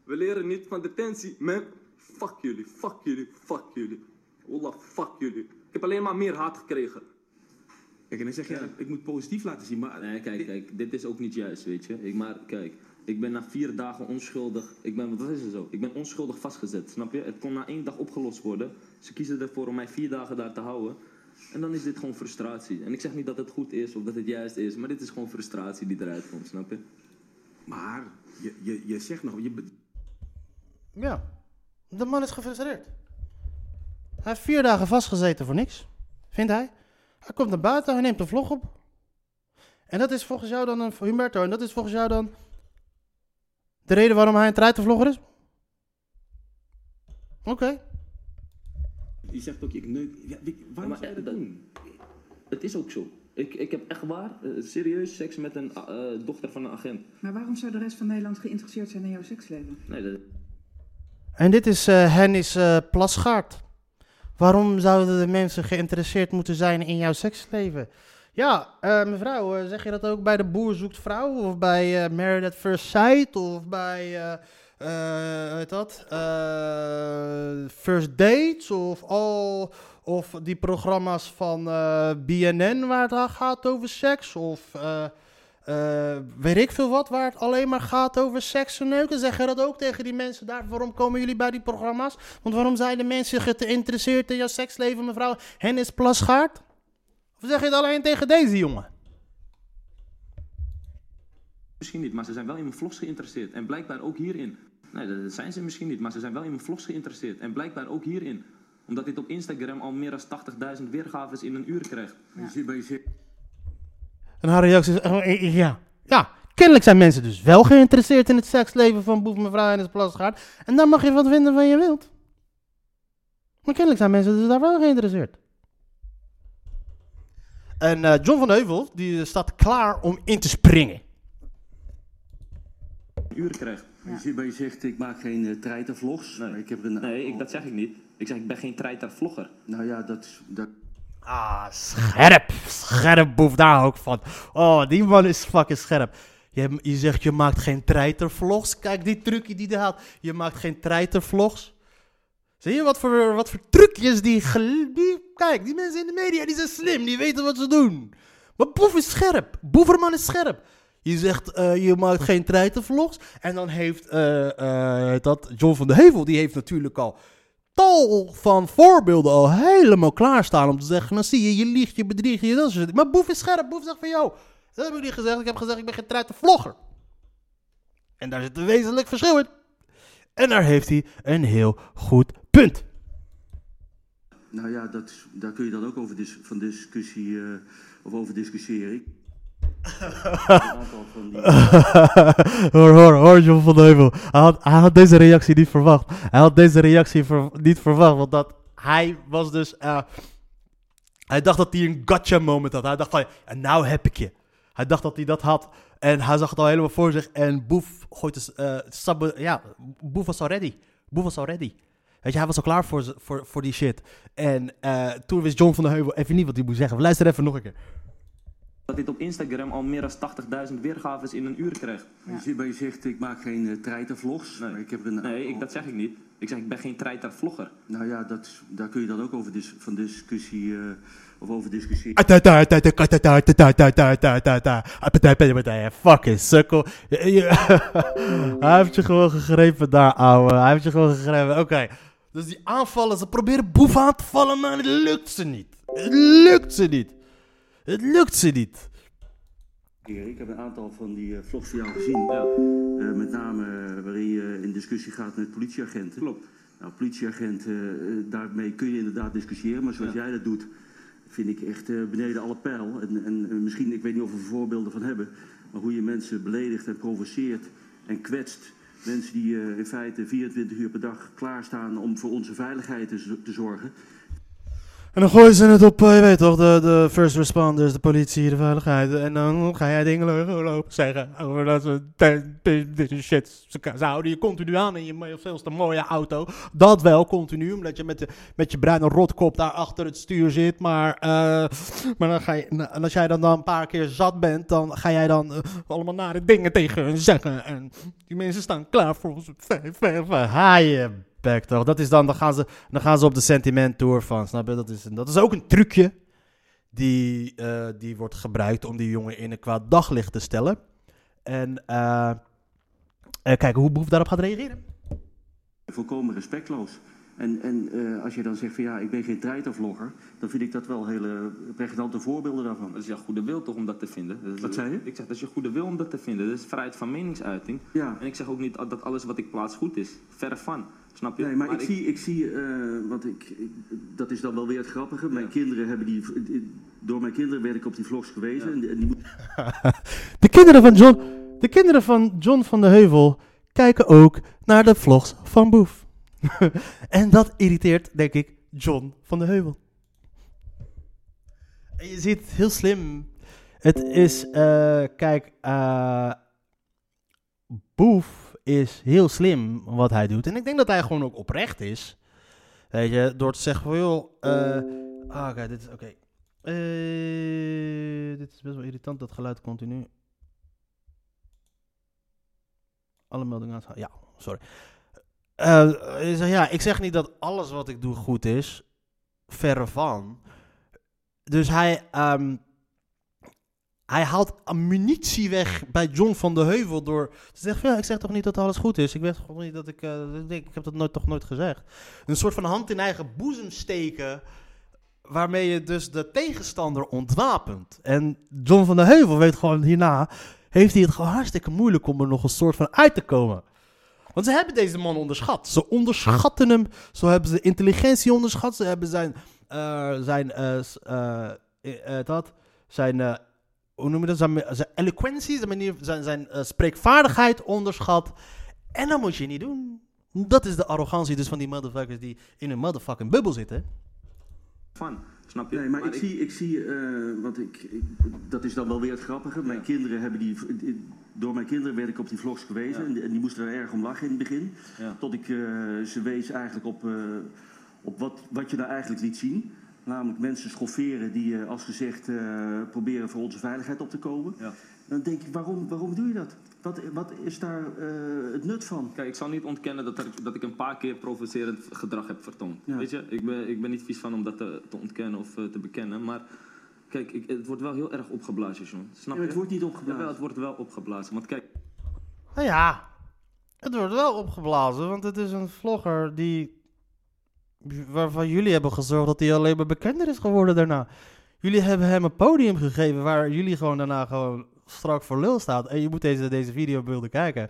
[SPEAKER 5] We leren niet van detentie. Man, fuck jullie, fuck jullie, fuck jullie. Wallah, fuck jullie. Ik heb alleen maar meer haat gekregen.
[SPEAKER 3] Kijk, en dan zeg je, ik moet positief laten zien. Maar
[SPEAKER 4] Nee, kijk, kijk, dit is ook niet juist, weet je. Ik, maar kijk, ik ben na vier dagen onschuldig. Ik ben, wat is er zo? Ik ben onschuldig vastgezet, snap je? Het kon na één dag opgelost worden. Ze kiezen ervoor om mij vier dagen daar te houden. En dan is dit gewoon frustratie. En ik zeg niet dat het goed is of dat het juist is, maar dit is gewoon frustratie die eruit komt, snap je?
[SPEAKER 3] Maar je, je, je zegt nog, je,
[SPEAKER 2] ja, de man is gefrustreerd. Hij heeft vier dagen vastgezeten voor niks. Vindt hij? Hij komt naar buiten, hij neemt een vlog op. En dat is volgens jou dan een Humberto. En dat is volgens jou dan de reden waarom hij een treitenvlogger is? Oké.
[SPEAKER 3] je zegt ook, ik neuk. Ja, waarom
[SPEAKER 4] maar
[SPEAKER 3] zou je dat
[SPEAKER 4] dat-
[SPEAKER 3] doen?
[SPEAKER 4] Het is ook zo. Ik, ik heb echt waar, eh, serieus seks met een eh, dochter van een agent.
[SPEAKER 6] Maar waarom zou de rest van Nederland geïnteresseerd zijn in jouw seksleven?
[SPEAKER 4] Nee, dat,
[SPEAKER 2] En dit is eh Hennis eh, Plasgaard. Waarom zouden de mensen geïnteresseerd moeten zijn in jouw seksleven? Ja, eh, mevrouw, eh, zeg je dat ook bij de boer zoekt vrouw? Of bij Married at First Sight? Of bij, hoe heet dat? First Dates? Of, al, of die programma's van BNN waar het gaat over seks? Of... eh, eh, weet ik veel wat, waar het alleen maar gaat over seks en neuken. Zeg je dat ook tegen die mensen daar? Waarom komen jullie bij die programma's? Want waarom zijn de mensen geïnteresseerd in jouw seksleven, mevrouw Hennis Plasgaard? Of zeg je het alleen tegen deze jongen?
[SPEAKER 4] Misschien niet, maar ze zijn wel in mijn vlogs geïnteresseerd. En blijkbaar ook hierin. Nee, dat zijn ze misschien niet, maar ze zijn wel in mijn vlogs geïnteresseerd. En blijkbaar ook hierin. Omdat dit op Instagram al meer dan 80.000 weergaves in een uur krijgt.
[SPEAKER 3] Je zit bij je
[SPEAKER 2] En haar reactie is, ja. Ja, kennelijk zijn mensen dus wel geïnteresseerd in het seksleven van boef mevrouw Hennis Plasgaard. En daar mag je wat vinden van je wilt. Maar kennelijk zijn mensen dus daar wel geïnteresseerd. En eh, John van Heuvel, die staat klaar om in te springen.
[SPEAKER 4] Uur krijgt.
[SPEAKER 7] Je zit bij je zegt, ik maak geen uh, treitervlogs.
[SPEAKER 4] Nee.
[SPEAKER 7] Ik heb een,
[SPEAKER 4] Nee, ik, dat zeg ik niet. Ik zeg, ik ben geen treiter-vlogger.
[SPEAKER 7] Nou ja, dat is... Dat,
[SPEAKER 2] Ah, scherp. Scherp boef daar ook van. Oh, die man is fucking scherp. Je, je zegt je maakt geen treitervlogs. Kijk die trucje die hij haalt. Je maakt geen treitervlogs. Zie je wat voor, wat voor trucjes die, die... Kijk, die mensen in de media die zijn slim. Die weten wat ze doen. Maar Boef is scherp. Boeverman is scherp. Je zegt eh, je maakt geen treitervlogs. En dan heeft eh, eh, dat John van de Heuvel, die heeft natuurlijk al tal van voorbeelden al helemaal klaarstaan om te zeggen, dan zie je, je liegt, je bedriegt, je dat soort. Maar Boef is scherp, Boef zegt van, jou, dat heb ik niet gezegd, ik heb gezegd, ik ben geen treitervlogger. En daar zit een wezenlijk verschil in. En daar heeft hij een heel goed punt.
[SPEAKER 7] nou ja, dat, daar kun je dan ook over van discussie, eh, of over discussiëren.
[SPEAKER 2] hoor, hoor, hoor, John van de Heuvel. Hij had, hij had deze reactie niet verwacht. Hij had deze reactie niet verwacht, want dat, hij was dus... eh, hij dacht dat hij een gotcha moment had. Hij dacht van, en nou heb ik je. Hij dacht dat hij dat had. En hij zag het al helemaal voor zich. En Boef gooit dus... sabbe- ja, Boef was al ready. Boef was al ready. Weet je, hij was al klaar voor, voor, voor die shit. En eh, toen wist John van der Heuvel even niet wat hij moest zeggen. Luister even nog een keer.
[SPEAKER 4] Dat dit op Instagram al meer dan 80.000 weergaves in een uur krijgt.
[SPEAKER 7] Maar je, zegt- maar je zegt, ik maak geen uh, treitervlogs.
[SPEAKER 4] Nee.
[SPEAKER 7] maar Ik heb een,
[SPEAKER 4] Nee, ik, dat zeg ik niet. Ik zeg, ik ben geen treiter vlogger.
[SPEAKER 7] Nou ja, dat, daar kun je dan ook over dis, van discussie, eh, of over discussiëren.
[SPEAKER 2] Fucking sukkel. Hij heeft je gewoon gegrepen daar, ouwe. Hij heeft je gewoon gegrepen. Oké. Dus die aanvallen, ze proberen boef aan te vallen, maar het lukt ze niet. Het lukt ze niet. Het lukt ze niet.
[SPEAKER 7] Ik heb een aantal van die eh, vlogs van jou gezien.
[SPEAKER 4] Ja.
[SPEAKER 7] Eh, met name eh, waarin je in discussie gaat met politieagenten.
[SPEAKER 4] Klopt.
[SPEAKER 7] Nou, politieagenten, eh, daarmee kun je inderdaad discussiëren. Maar zoals
[SPEAKER 4] Ja.
[SPEAKER 7] jij dat doet, vind ik echt eh, beneden alle pijl. En, en misschien, ik weet niet of we voorbeelden van hebben. Maar hoe je mensen beledigt en provoceert en kwetst. Mensen die eh, in feite 24 uur per dag klaarstaan om voor onze veiligheid te zorgen.
[SPEAKER 2] En dan gooien ze het op, eh, je weet toch, de, de first responders, de politie, de veiligheid. En dan ga jij dingen lo- lopen zeggen over dat ze dit shit. Ze, houden je continu aan in je veel mooie auto. Dat wel continu, omdat je met, de, met je bruine rotkop daar achter het stuur zit. Maar, eh, maar dan ga je, en als jij dan, dan een paar keer zat bent, dan ga jij dan eh, allemaal nare dingen tegen hun zeggen. En die mensen staan klaar voor ons. Haaien. Bek toch? Dat is dan, dan gaan ze, dan gaan ze op de sentiment tour van, snap je? Dat is, dat is ook een trucje die, eh, die wordt gebruikt om die jongen in een kwaad daglicht te stellen. En eh, eh, kijken hoe Boef daarop gaat reageren.
[SPEAKER 7] Volkomen respectloos. En, en eh, als je dan zegt van ja, ik ben geen treitervlogger, dan vind ik dat wel hele pregnante voorbeelden daarvan.
[SPEAKER 4] Dat is jouw goede wil toch om dat te vinden? Dat is-
[SPEAKER 7] Wat zei je?
[SPEAKER 4] Ik zeg, dat is je goede wil om dat te vinden. Dat is vrijheid van meningsuiting.
[SPEAKER 7] Ja.
[SPEAKER 4] En ik zeg ook niet dat alles wat ik plaats goed is. Verre van. Snap je?
[SPEAKER 7] Nee, maar, ik, zie, ik zie eh, want ik, ik- dat is dan wel weer het grappige. Mijn kinderen hebben die, door mijn kinderen werd ik op die vlogs gewezen. En, die- en die moeten
[SPEAKER 2] De kinderen van John, de kinderen van John van de Heuvel kijken ook naar de vlogs van Boef. en dat irriteert, denk ik, John van de Heuvel. En je ziet heel slim. Het is, eh, kijk, eh, Boef is heel slim wat hij doet. En ik denk dat hij gewoon ook oprecht is. Weet je, door te zeggen van, joh, oké, dit is, oké. Eh, dit is best wel irritant, dat geluid continu. Alle meldingen aan. Ja, sorry. Eh, ja, ik zeg niet dat alles wat ik doe goed is. Verre van. Dus hij, ehm, hij haalt munitie weg bij John van de Heuvel door te zeggen: ja, ik zeg toch niet dat alles goed is. Ik weet gewoon niet dat ik. eh, ik heb dat nooit, toch nooit gezegd. Een soort van hand in eigen boezem steken. Waarmee je dus de tegenstander ontwapent. En John van der Heuvel weet gewoon hierna. Heeft hij het gewoon hartstikke moeilijk om er nog een soort van uit te komen. Want ze hebben deze man onderschat. Ze onderschatten hem. Zo hebben ze intelligentie onderschat. Ze hebben zijn. eh, zijn. eh, eh, dat. Zijn. eh, hoe noem je dat? Zijn, zijn eloquentie. Zijn, manier, zijn, zijn spreekvaardigheid onderschat. En dat moet je niet doen. Dat is de arrogantie dus van die motherfuckers die in een motherfucking bubbel zitten.
[SPEAKER 4] Van. Snap je?
[SPEAKER 7] Nee, maar, ik, zie, ik zie eh, want ik, ik- dat is dan wel weer het grappige. Mijn kinderen hebben die, door mijn kinderen werd ik op die vlogs gewezen. En, die, en die moesten er erg om lachen in het begin.
[SPEAKER 4] Ja.
[SPEAKER 7] Tot ik eh, ze wees eigenlijk op, eh, op wat, wat je nou eigenlijk liet zien. Namelijk mensen schofferen die, als gezegd, proberen voor onze veiligheid op te komen.
[SPEAKER 4] Ja.
[SPEAKER 7] Dan denk ik, waarom, waarom doe je dat? Wat, wat is daar eh, het nut van?
[SPEAKER 4] Kijk, ik zal niet ontkennen dat, er, dat ik een paar keer provocerend gedrag heb vertoond.
[SPEAKER 7] Ja.
[SPEAKER 4] Weet je, ik ben, ik ben niet vies van om dat te, te ontkennen of eh, te bekennen. Maar kijk, ik, het wordt wel heel erg opgeblazen, John. Snap
[SPEAKER 7] Ja,
[SPEAKER 4] je?
[SPEAKER 7] het wordt niet opgeblazen.
[SPEAKER 4] Het wordt wel opgeblazen. Want kijk,
[SPEAKER 2] Nou ja, het wordt wel opgeblazen, want het is een vlogger die. waarvan jullie hebben gezorgd dat hij alleen maar bekender is geworden daarna. Jullie hebben hem een podium gegeven waar jullie gewoon daarna gewoon strak voor lul staat. En je moet deze, deze videobeelden kijken.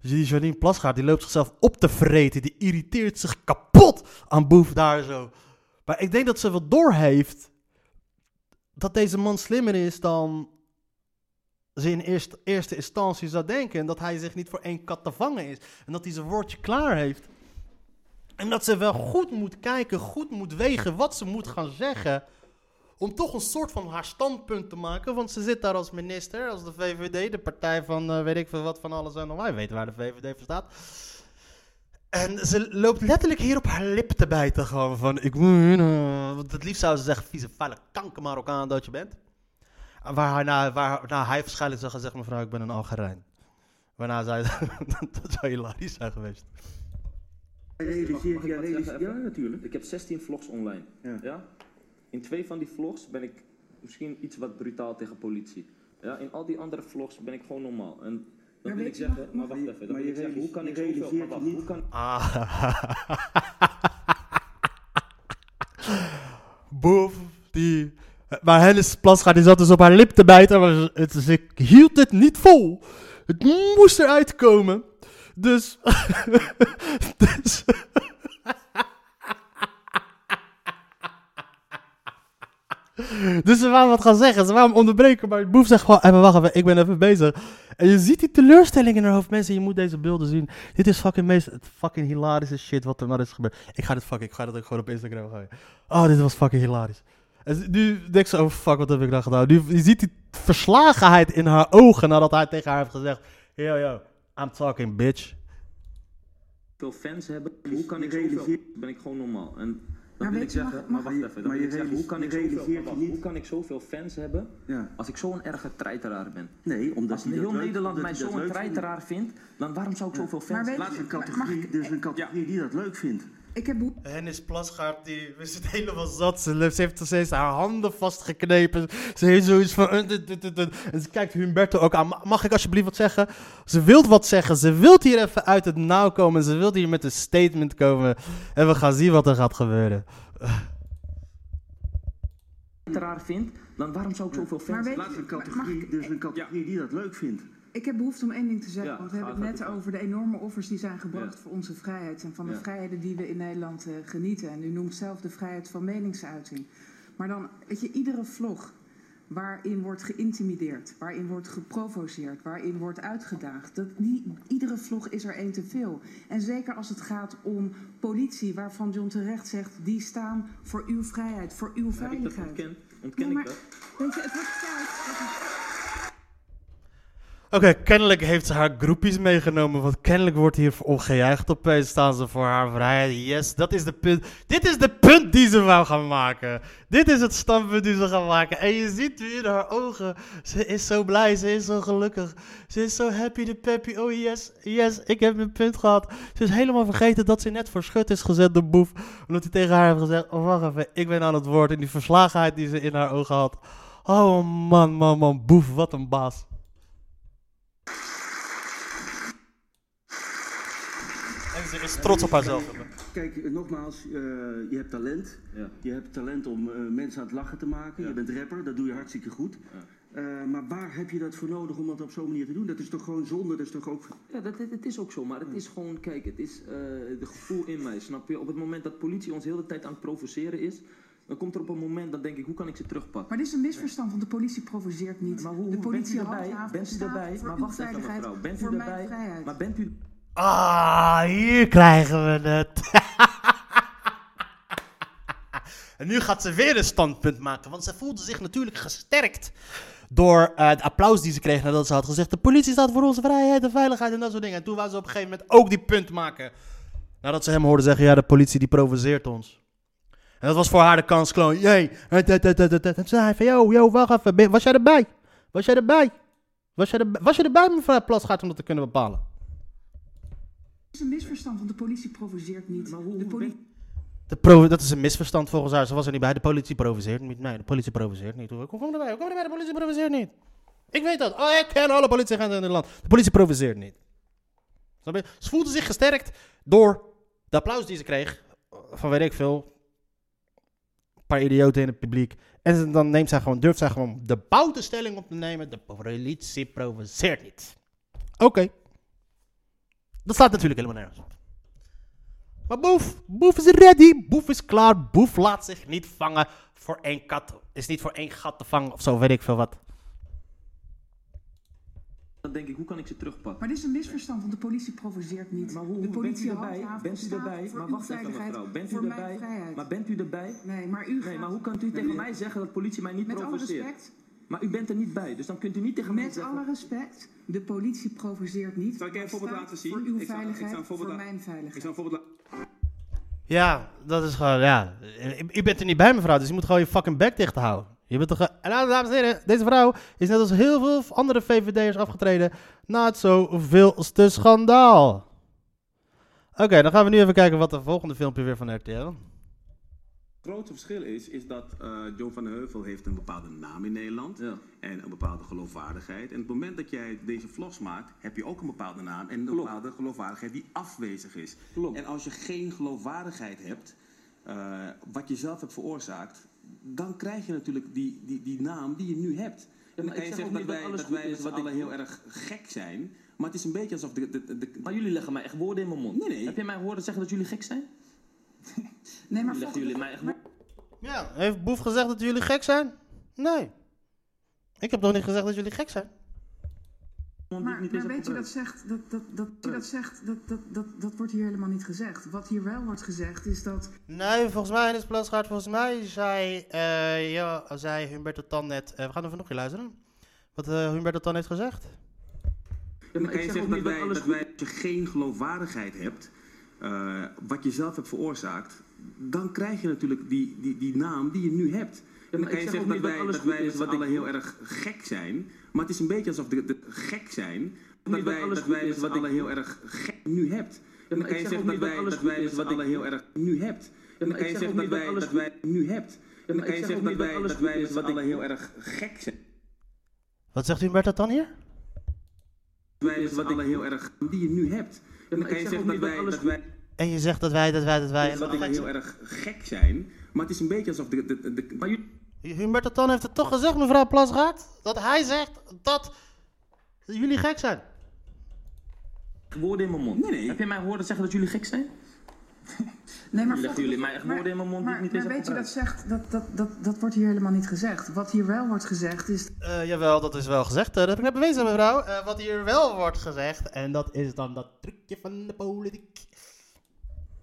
[SPEAKER 2] Dus die Janine Plasgaard, die loopt zichzelf op te vreten. Die irriteert zich kapot aan Boef daar zo. Maar ik denk dat ze wel doorheeft dat deze man slimmer is dan ze in eerste, eerste instantie zou denken. En dat hij zich niet voor één kat te vangen is. En dat hij zijn woordje klaar heeft. En dat ze wel goed moet kijken, goed moet wegen wat ze moet gaan zeggen. Om toch een soort van haar standpunt te maken. Want ze zit daar als minister, als de VVD, de partij van eh, weet ik veel wat van alles en nog. Wij weten waar de VVD voor staat. En ze loopt letterlijk hier op haar lip te bijten. Gewoon van, ik moet... uh, want het liefst zou ze zeggen, vieze, vuile kanker Marokkaan dat je bent. Waarna, waarna hij waarschijnlijk zou gaan zeggen, mevrouw, ik ben een Algerijn. Waarna zij, dat zou hilarisch zijn geweest.
[SPEAKER 7] Ja, ja, natuurlijk.
[SPEAKER 4] Ik heb 16 vlogs online.
[SPEAKER 7] Ja.
[SPEAKER 4] Ja. In twee van die vlogs ben ik misschien iets wat brutaal tegen politie. Ja, in al die andere vlogs ben ik gewoon normaal. En dan
[SPEAKER 6] Maar
[SPEAKER 4] wil ik zeggen, maar wacht even. Dan
[SPEAKER 7] maar
[SPEAKER 4] wil
[SPEAKER 7] je
[SPEAKER 4] ik zeggen, hoe kan ik zoveel, maar
[SPEAKER 7] realiseert
[SPEAKER 4] wacht,
[SPEAKER 7] je
[SPEAKER 4] hoe kan
[SPEAKER 2] Ah. Boef, die... Maar Hennis Plasgaard die zat dus op haar lip te bijten, maar het, is- ik hield het niet vol. Het moest eruit komen. Dus... dus... Dus ze wou wat gaan zeggen, ze wou hem onderbreken, maar Boef zegt gewoon, even wacht even, ik ben even bezig. En je ziet die teleurstelling in haar hoofd. Mensen, je moet deze beelden zien. Dit is fucking meest fucking hilarische shit wat er maar is gebeurd. Ik ga dit fucking, ik ga dat ook gewoon op Instagram gooien. Oh, dit was fucking hilarisch. En nu denk ze, oh fuck, wat heb ik nou gedaan? Nu, je ziet die verslagenheid in haar ogen nadat hij tegen haar heeft gezegd, yo yo, I'm talking bitch.
[SPEAKER 4] veel fans hebben? Hoe kan ik
[SPEAKER 7] realiseert-
[SPEAKER 4] Ben ik gewoon normaal. En dan
[SPEAKER 6] Maar
[SPEAKER 4] wil ik
[SPEAKER 6] je,
[SPEAKER 4] zeggen,
[SPEAKER 6] mag-
[SPEAKER 4] maar wacht even. Dan
[SPEAKER 7] maar je
[SPEAKER 4] zeggen, hoe kan ik
[SPEAKER 7] je
[SPEAKER 4] zoveel,
[SPEAKER 7] realiseert
[SPEAKER 4] maar
[SPEAKER 7] je
[SPEAKER 4] wacht,
[SPEAKER 7] niet-
[SPEAKER 4] hoe kan ik zoveel fans hebben
[SPEAKER 7] Ja.
[SPEAKER 4] als ik zo'n erge treiteraar ben?
[SPEAKER 7] Nee, omdat
[SPEAKER 4] Als
[SPEAKER 7] dat
[SPEAKER 4] heel
[SPEAKER 7] leuk-
[SPEAKER 4] Nederland mij zo'n treiteraar vindt, dan waarom zou ik zoveel
[SPEAKER 6] Maar
[SPEAKER 4] fans
[SPEAKER 6] je-
[SPEAKER 7] categorie,
[SPEAKER 6] ik-
[SPEAKER 7] er is een categorie die dat leuk vindt.
[SPEAKER 6] Ik heb
[SPEAKER 2] Hennis Plasgaard, die is het helemaal zat. Ze, heeft- steeds haar handen vastgeknepen. Ze heeft zoiets van... dut. En ze kijkt Humberto ook aan. Ma- Mag ik alsjeblieft wat zeggen? Ze wilt wat zeggen. Ze wilt hier even uit het nauw komen. Ze wilt hier met een statement komen. En we gaan zien wat er gaat gebeuren.
[SPEAKER 4] treiteraar vindt, dan waarom zou ik zoveel
[SPEAKER 6] Maar
[SPEAKER 4] fans
[SPEAKER 6] weet
[SPEAKER 7] Laat een categorie, er een categorie die dat leuk vindt.
[SPEAKER 6] Ik heb behoefte om één ding te zeggen,
[SPEAKER 4] Ja,
[SPEAKER 6] want we hebben het net over de enorme offers die zijn gebracht
[SPEAKER 4] Ja.
[SPEAKER 6] voor onze vrijheid en van de
[SPEAKER 4] Ja.
[SPEAKER 6] vrijheden die we in Nederland eh, genieten. En u noemt zelf de vrijheid van meningsuiting. Maar dan, weet je, iedere vlog waarin wordt geïntimideerd, waarin wordt geprovoceerd, waarin wordt uitgedaagd. Dat, die, iedere vlog is er één te veel. En zeker als het gaat om politie, waarvan John terecht zegt, die staan voor uw vrijheid, voor uw
[SPEAKER 4] Heb ik dat
[SPEAKER 6] veiligheid.
[SPEAKER 4] ontkend? Ontken
[SPEAKER 6] Nee,
[SPEAKER 4] ik dat?
[SPEAKER 6] Weet je, het wordt tijd.
[SPEAKER 2] Oké, kennelijk heeft ze haar groepjes meegenomen. Want kennelijk wordt hier ongejuicht opeens. Staan ze voor haar vrijheid. Yes, dat is de punt. Dit is de punt die ze wou gaan maken. Dit is het standpunt die ze gaan maken. En je ziet nu in haar ogen. Ze is zo blij. Ze is zo gelukkig. Ze is zo happy de peppy. Oh yes, yes, ik heb mijn punt gehad. Ze is helemaal vergeten dat ze net voor schut is gezet door Boef. Omdat hij tegen haar heeft gezegd. Oh, wacht even. Ik ben aan het woord. En die verslagenheid die ze in haar ogen had. Oh man, man, man. Boef, wat een baas. En ze is trots op haarzelf.
[SPEAKER 7] Kijk, nogmaals, eh, je hebt talent.
[SPEAKER 4] Ja.
[SPEAKER 7] Je hebt talent om eh, mensen aan het lachen te maken.
[SPEAKER 4] Ja.
[SPEAKER 7] Je bent rapper, dat doe je hartstikke goed. Eh, maar waar heb je dat voor nodig om dat op zo'n manier te doen? Dat is toch gewoon zonde? Dat is toch ook...
[SPEAKER 4] Ja, dat, het, het is ook zo, maar het is gewoon, kijk, het is eh de gevoel in mij, snap je? Op het moment dat politie ons heel de tijd aan het provoceren is, dan komt er op een moment, dan denk ik, hoe kan ik ze terugpakken?
[SPEAKER 6] Maar dit is een misverstand, want de politie provoceert niet.
[SPEAKER 4] Maar hoe,
[SPEAKER 6] de politie
[SPEAKER 4] bent u erbij? Bent u erbij? Maar wacht even
[SPEAKER 6] veiligheid,
[SPEAKER 4] mevrouw, bent
[SPEAKER 6] voor
[SPEAKER 4] u
[SPEAKER 6] mijn
[SPEAKER 4] erbij?
[SPEAKER 6] vrijheid.
[SPEAKER 4] Maar bent u
[SPEAKER 2] Ah, hier krijgen we het. en nu gaat ze weer een standpunt maken, want ze voelde zich natuurlijk gesterkt door eh, het applaus die ze kreeg nadat ze had gezegd: de politie staat voor onze vrijheid en veiligheid en dat soort dingen. En toen wou ze op een gegeven moment ook die punt maken. Nadat ze hem hoorde zeggen: ja, de politie die provoceert ons. En dat was voor haar de kans gewoon: jee. En toen zei hij van: yo, yo, wacht even, was jij erbij? Was jij erbij? Was jij erbij, was je erbij mevrouw Plasgaard om dat te kunnen bepalen?
[SPEAKER 6] Het is een misverstand, want de politie provoceert niet.
[SPEAKER 4] Maar hoe-
[SPEAKER 6] de politie
[SPEAKER 2] De pro dat is een misverstand volgens haar. Ze was er niet bij. De politie provoceert niet. Nee, de politie provoceert niet. Hoe kom je erbij? Hoe kom je erbij? De politie provoceert niet. Ik weet dat. Oh, ik ken alle politieagenten in het land. De politie provoceert niet. Snap je? Ze voelde zich gesterkt door de applaus die ze kreeg. Van weet ik veel. Paar idioten in het publiek. En dan neemt zij gewoon, durft zij gewoon de boute stelling op te nemen. De politie provoceert niet. Oké. Dat staat natuurlijk helemaal nergens op. Maar Boef, Boef is ready. Boef is klaar. Boef laat zich niet vangen voor één kat. Is niet voor één gat te vangen of zo, weet ik veel wat.
[SPEAKER 4] Dan denk ik, hoe kan ik ze terugpakken?
[SPEAKER 6] Maar dit is een misverstand, want de politie provoceert niet.
[SPEAKER 4] Maar hoe,
[SPEAKER 6] de politie
[SPEAKER 4] bent u erbij? Bent u erbij? Maar wacht even mevrouw, bent u erbij? Maar bent u erbij?
[SPEAKER 6] Nee, maar u
[SPEAKER 4] Nee,
[SPEAKER 6] gaat
[SPEAKER 4] maar hoe kunt u tegen mij zeggen dat politie mij niet
[SPEAKER 6] met alle
[SPEAKER 4] provoceert?
[SPEAKER 6] respect.
[SPEAKER 4] Maar
[SPEAKER 5] u bent er niet bij, dus dan kunt u niet tegen mij
[SPEAKER 6] Met
[SPEAKER 5] zeggen...
[SPEAKER 6] alle respect, de politie provoceert niet.
[SPEAKER 3] Zal ik een voorbeeld laten zien?
[SPEAKER 6] Voor uw
[SPEAKER 3] Ik ik
[SPEAKER 6] veiligheid,
[SPEAKER 3] voorbeeld
[SPEAKER 6] voor
[SPEAKER 3] la-
[SPEAKER 6] mijn
[SPEAKER 3] Ik
[SPEAKER 6] veiligheid.
[SPEAKER 3] zal een voorbeeld laten.
[SPEAKER 2] Ja, dat is gewoon, ja. U- U bent er niet bij, mevrouw, dus je moet gewoon je fucking bek dicht houden. Je bent toch... ge- En nou, dames en heren, deze vrouw is net als heel veel andere VVD'ers afgetreden na het zoveelste schandaal. Oké, dan gaan we nu even kijken wat de volgende filmpje weer van RTL.
[SPEAKER 3] Het grootste verschil is, is dat eh, John van den Heuvel heeft een bepaalde naam in Nederland
[SPEAKER 5] Ja.
[SPEAKER 3] en een bepaalde geloofwaardigheid. En op het moment dat jij deze vlogs maakt, heb je ook een bepaalde naam en een
[SPEAKER 5] Klopt.
[SPEAKER 3] bepaalde geloofwaardigheid die afwezig is.
[SPEAKER 5] Klopt.
[SPEAKER 3] En als je geen geloofwaardigheid hebt, eh, wat je zelf hebt veroorzaakt, dan krijg je natuurlijk die, die, die naam die je nu hebt. En
[SPEAKER 5] maar
[SPEAKER 3] dan
[SPEAKER 5] ik
[SPEAKER 3] kan je
[SPEAKER 5] zeg
[SPEAKER 3] zeggen dat wij, dat wij met z'n allen heel erg gek zijn. Maar het is een beetje alsof de... de, de,
[SPEAKER 5] Maar jullie leggen mij echt woorden in mijn mond.
[SPEAKER 3] Nee, nee.
[SPEAKER 5] Heb je mij horen zeggen dat jullie gek zijn?
[SPEAKER 6] Nee, maar
[SPEAKER 5] leggen jullie mij echt
[SPEAKER 2] Ja, heeft Boef gezegd dat jullie gek zijn? Nee. Ik heb toch niet gezegd dat jullie gek zijn?
[SPEAKER 6] Maar,
[SPEAKER 5] niet
[SPEAKER 6] weet je dat zegt, dat, dat, dat, je dat zegt, dat, dat, dat, dat wordt hier helemaal niet gezegd. Wat hier wel wordt gezegd is dat
[SPEAKER 2] Nee, volgens mij in het plasgaard, volgens mij zei, eh ja, zei Humberto Tan net... eh, we gaan even nog een luisteren. Wat eh, Humberto Tan heeft gezegd.
[SPEAKER 3] En dan
[SPEAKER 5] maar
[SPEAKER 3] dat
[SPEAKER 5] dat
[SPEAKER 3] wij,
[SPEAKER 5] alles
[SPEAKER 3] dat wij, als je geen geloofwaardigheid hebt, eh, wat je zelf hebt veroorzaakt, dan krijg je natuurlijk die, die, die naam die je nu hebt. En dan
[SPEAKER 5] maar
[SPEAKER 3] kan je zeggen
[SPEAKER 5] ook
[SPEAKER 3] dat
[SPEAKER 5] dat
[SPEAKER 3] wij,
[SPEAKER 5] alles
[SPEAKER 3] dat wij met
[SPEAKER 5] is
[SPEAKER 3] z'n allen heel erg gek zijn, maar het is een beetje alsof de, de gek zijn, dat
[SPEAKER 5] dat
[SPEAKER 3] wij,
[SPEAKER 5] alles
[SPEAKER 3] dat wij
[SPEAKER 5] is
[SPEAKER 3] met z'n
[SPEAKER 5] wat
[SPEAKER 3] allen
[SPEAKER 5] doe.
[SPEAKER 3] heel erg gek nu hebt. En dan kan je
[SPEAKER 5] zeg
[SPEAKER 3] zeggen dat wij,
[SPEAKER 5] alles
[SPEAKER 3] dat wij
[SPEAKER 5] is
[SPEAKER 3] met z'n
[SPEAKER 5] wat
[SPEAKER 3] allen heel erg nu hebt. En dan kan je
[SPEAKER 5] zeg
[SPEAKER 3] zeggen dat wij, dat wij nu hebt. En dan kan je
[SPEAKER 5] zeg
[SPEAKER 3] zeggen dat wij,
[SPEAKER 5] alles
[SPEAKER 3] dat wij
[SPEAKER 5] is
[SPEAKER 3] met z'n
[SPEAKER 5] wat
[SPEAKER 3] allen
[SPEAKER 5] doe.
[SPEAKER 3] heel erg gek zijn.
[SPEAKER 2] Wat zegt Humberto Tan hier?
[SPEAKER 3] Wij met z'n allen heel erg die je nu hebt. En dan kan je
[SPEAKER 5] zeg
[SPEAKER 3] zeggen dat wij,
[SPEAKER 5] alles
[SPEAKER 3] dat wij
[SPEAKER 2] En je zegt dat wij, dat wij, dat wij...
[SPEAKER 3] dat heel erg gek zijn, maar het is een beetje alsof de... de, de,
[SPEAKER 2] Humberto Tan heeft het toch gezegd, mevrouw Plasgaard? Dat hij zegt dat jullie gek zijn.
[SPEAKER 5] woorden in mijn mond.
[SPEAKER 3] Nee, nee.
[SPEAKER 5] Heb je mij horen zeggen dat jullie gek zijn?
[SPEAKER 6] Nee, maar
[SPEAKER 5] Leggen jullie mij echt woorden in mijn mond die
[SPEAKER 6] maar,
[SPEAKER 5] ik niet
[SPEAKER 6] maar
[SPEAKER 5] eens
[SPEAKER 6] weet je dat zegt, dat, dat, dat, dat wordt hier helemaal niet gezegd. Wat hier wel wordt gezegd is
[SPEAKER 2] Eh, jawel, dat is wel gezegd. Eh, dat heb ik net bewezen, mevrouw. Eh, wat hier wel wordt gezegd, en dat is dan dat trucje van de politiek.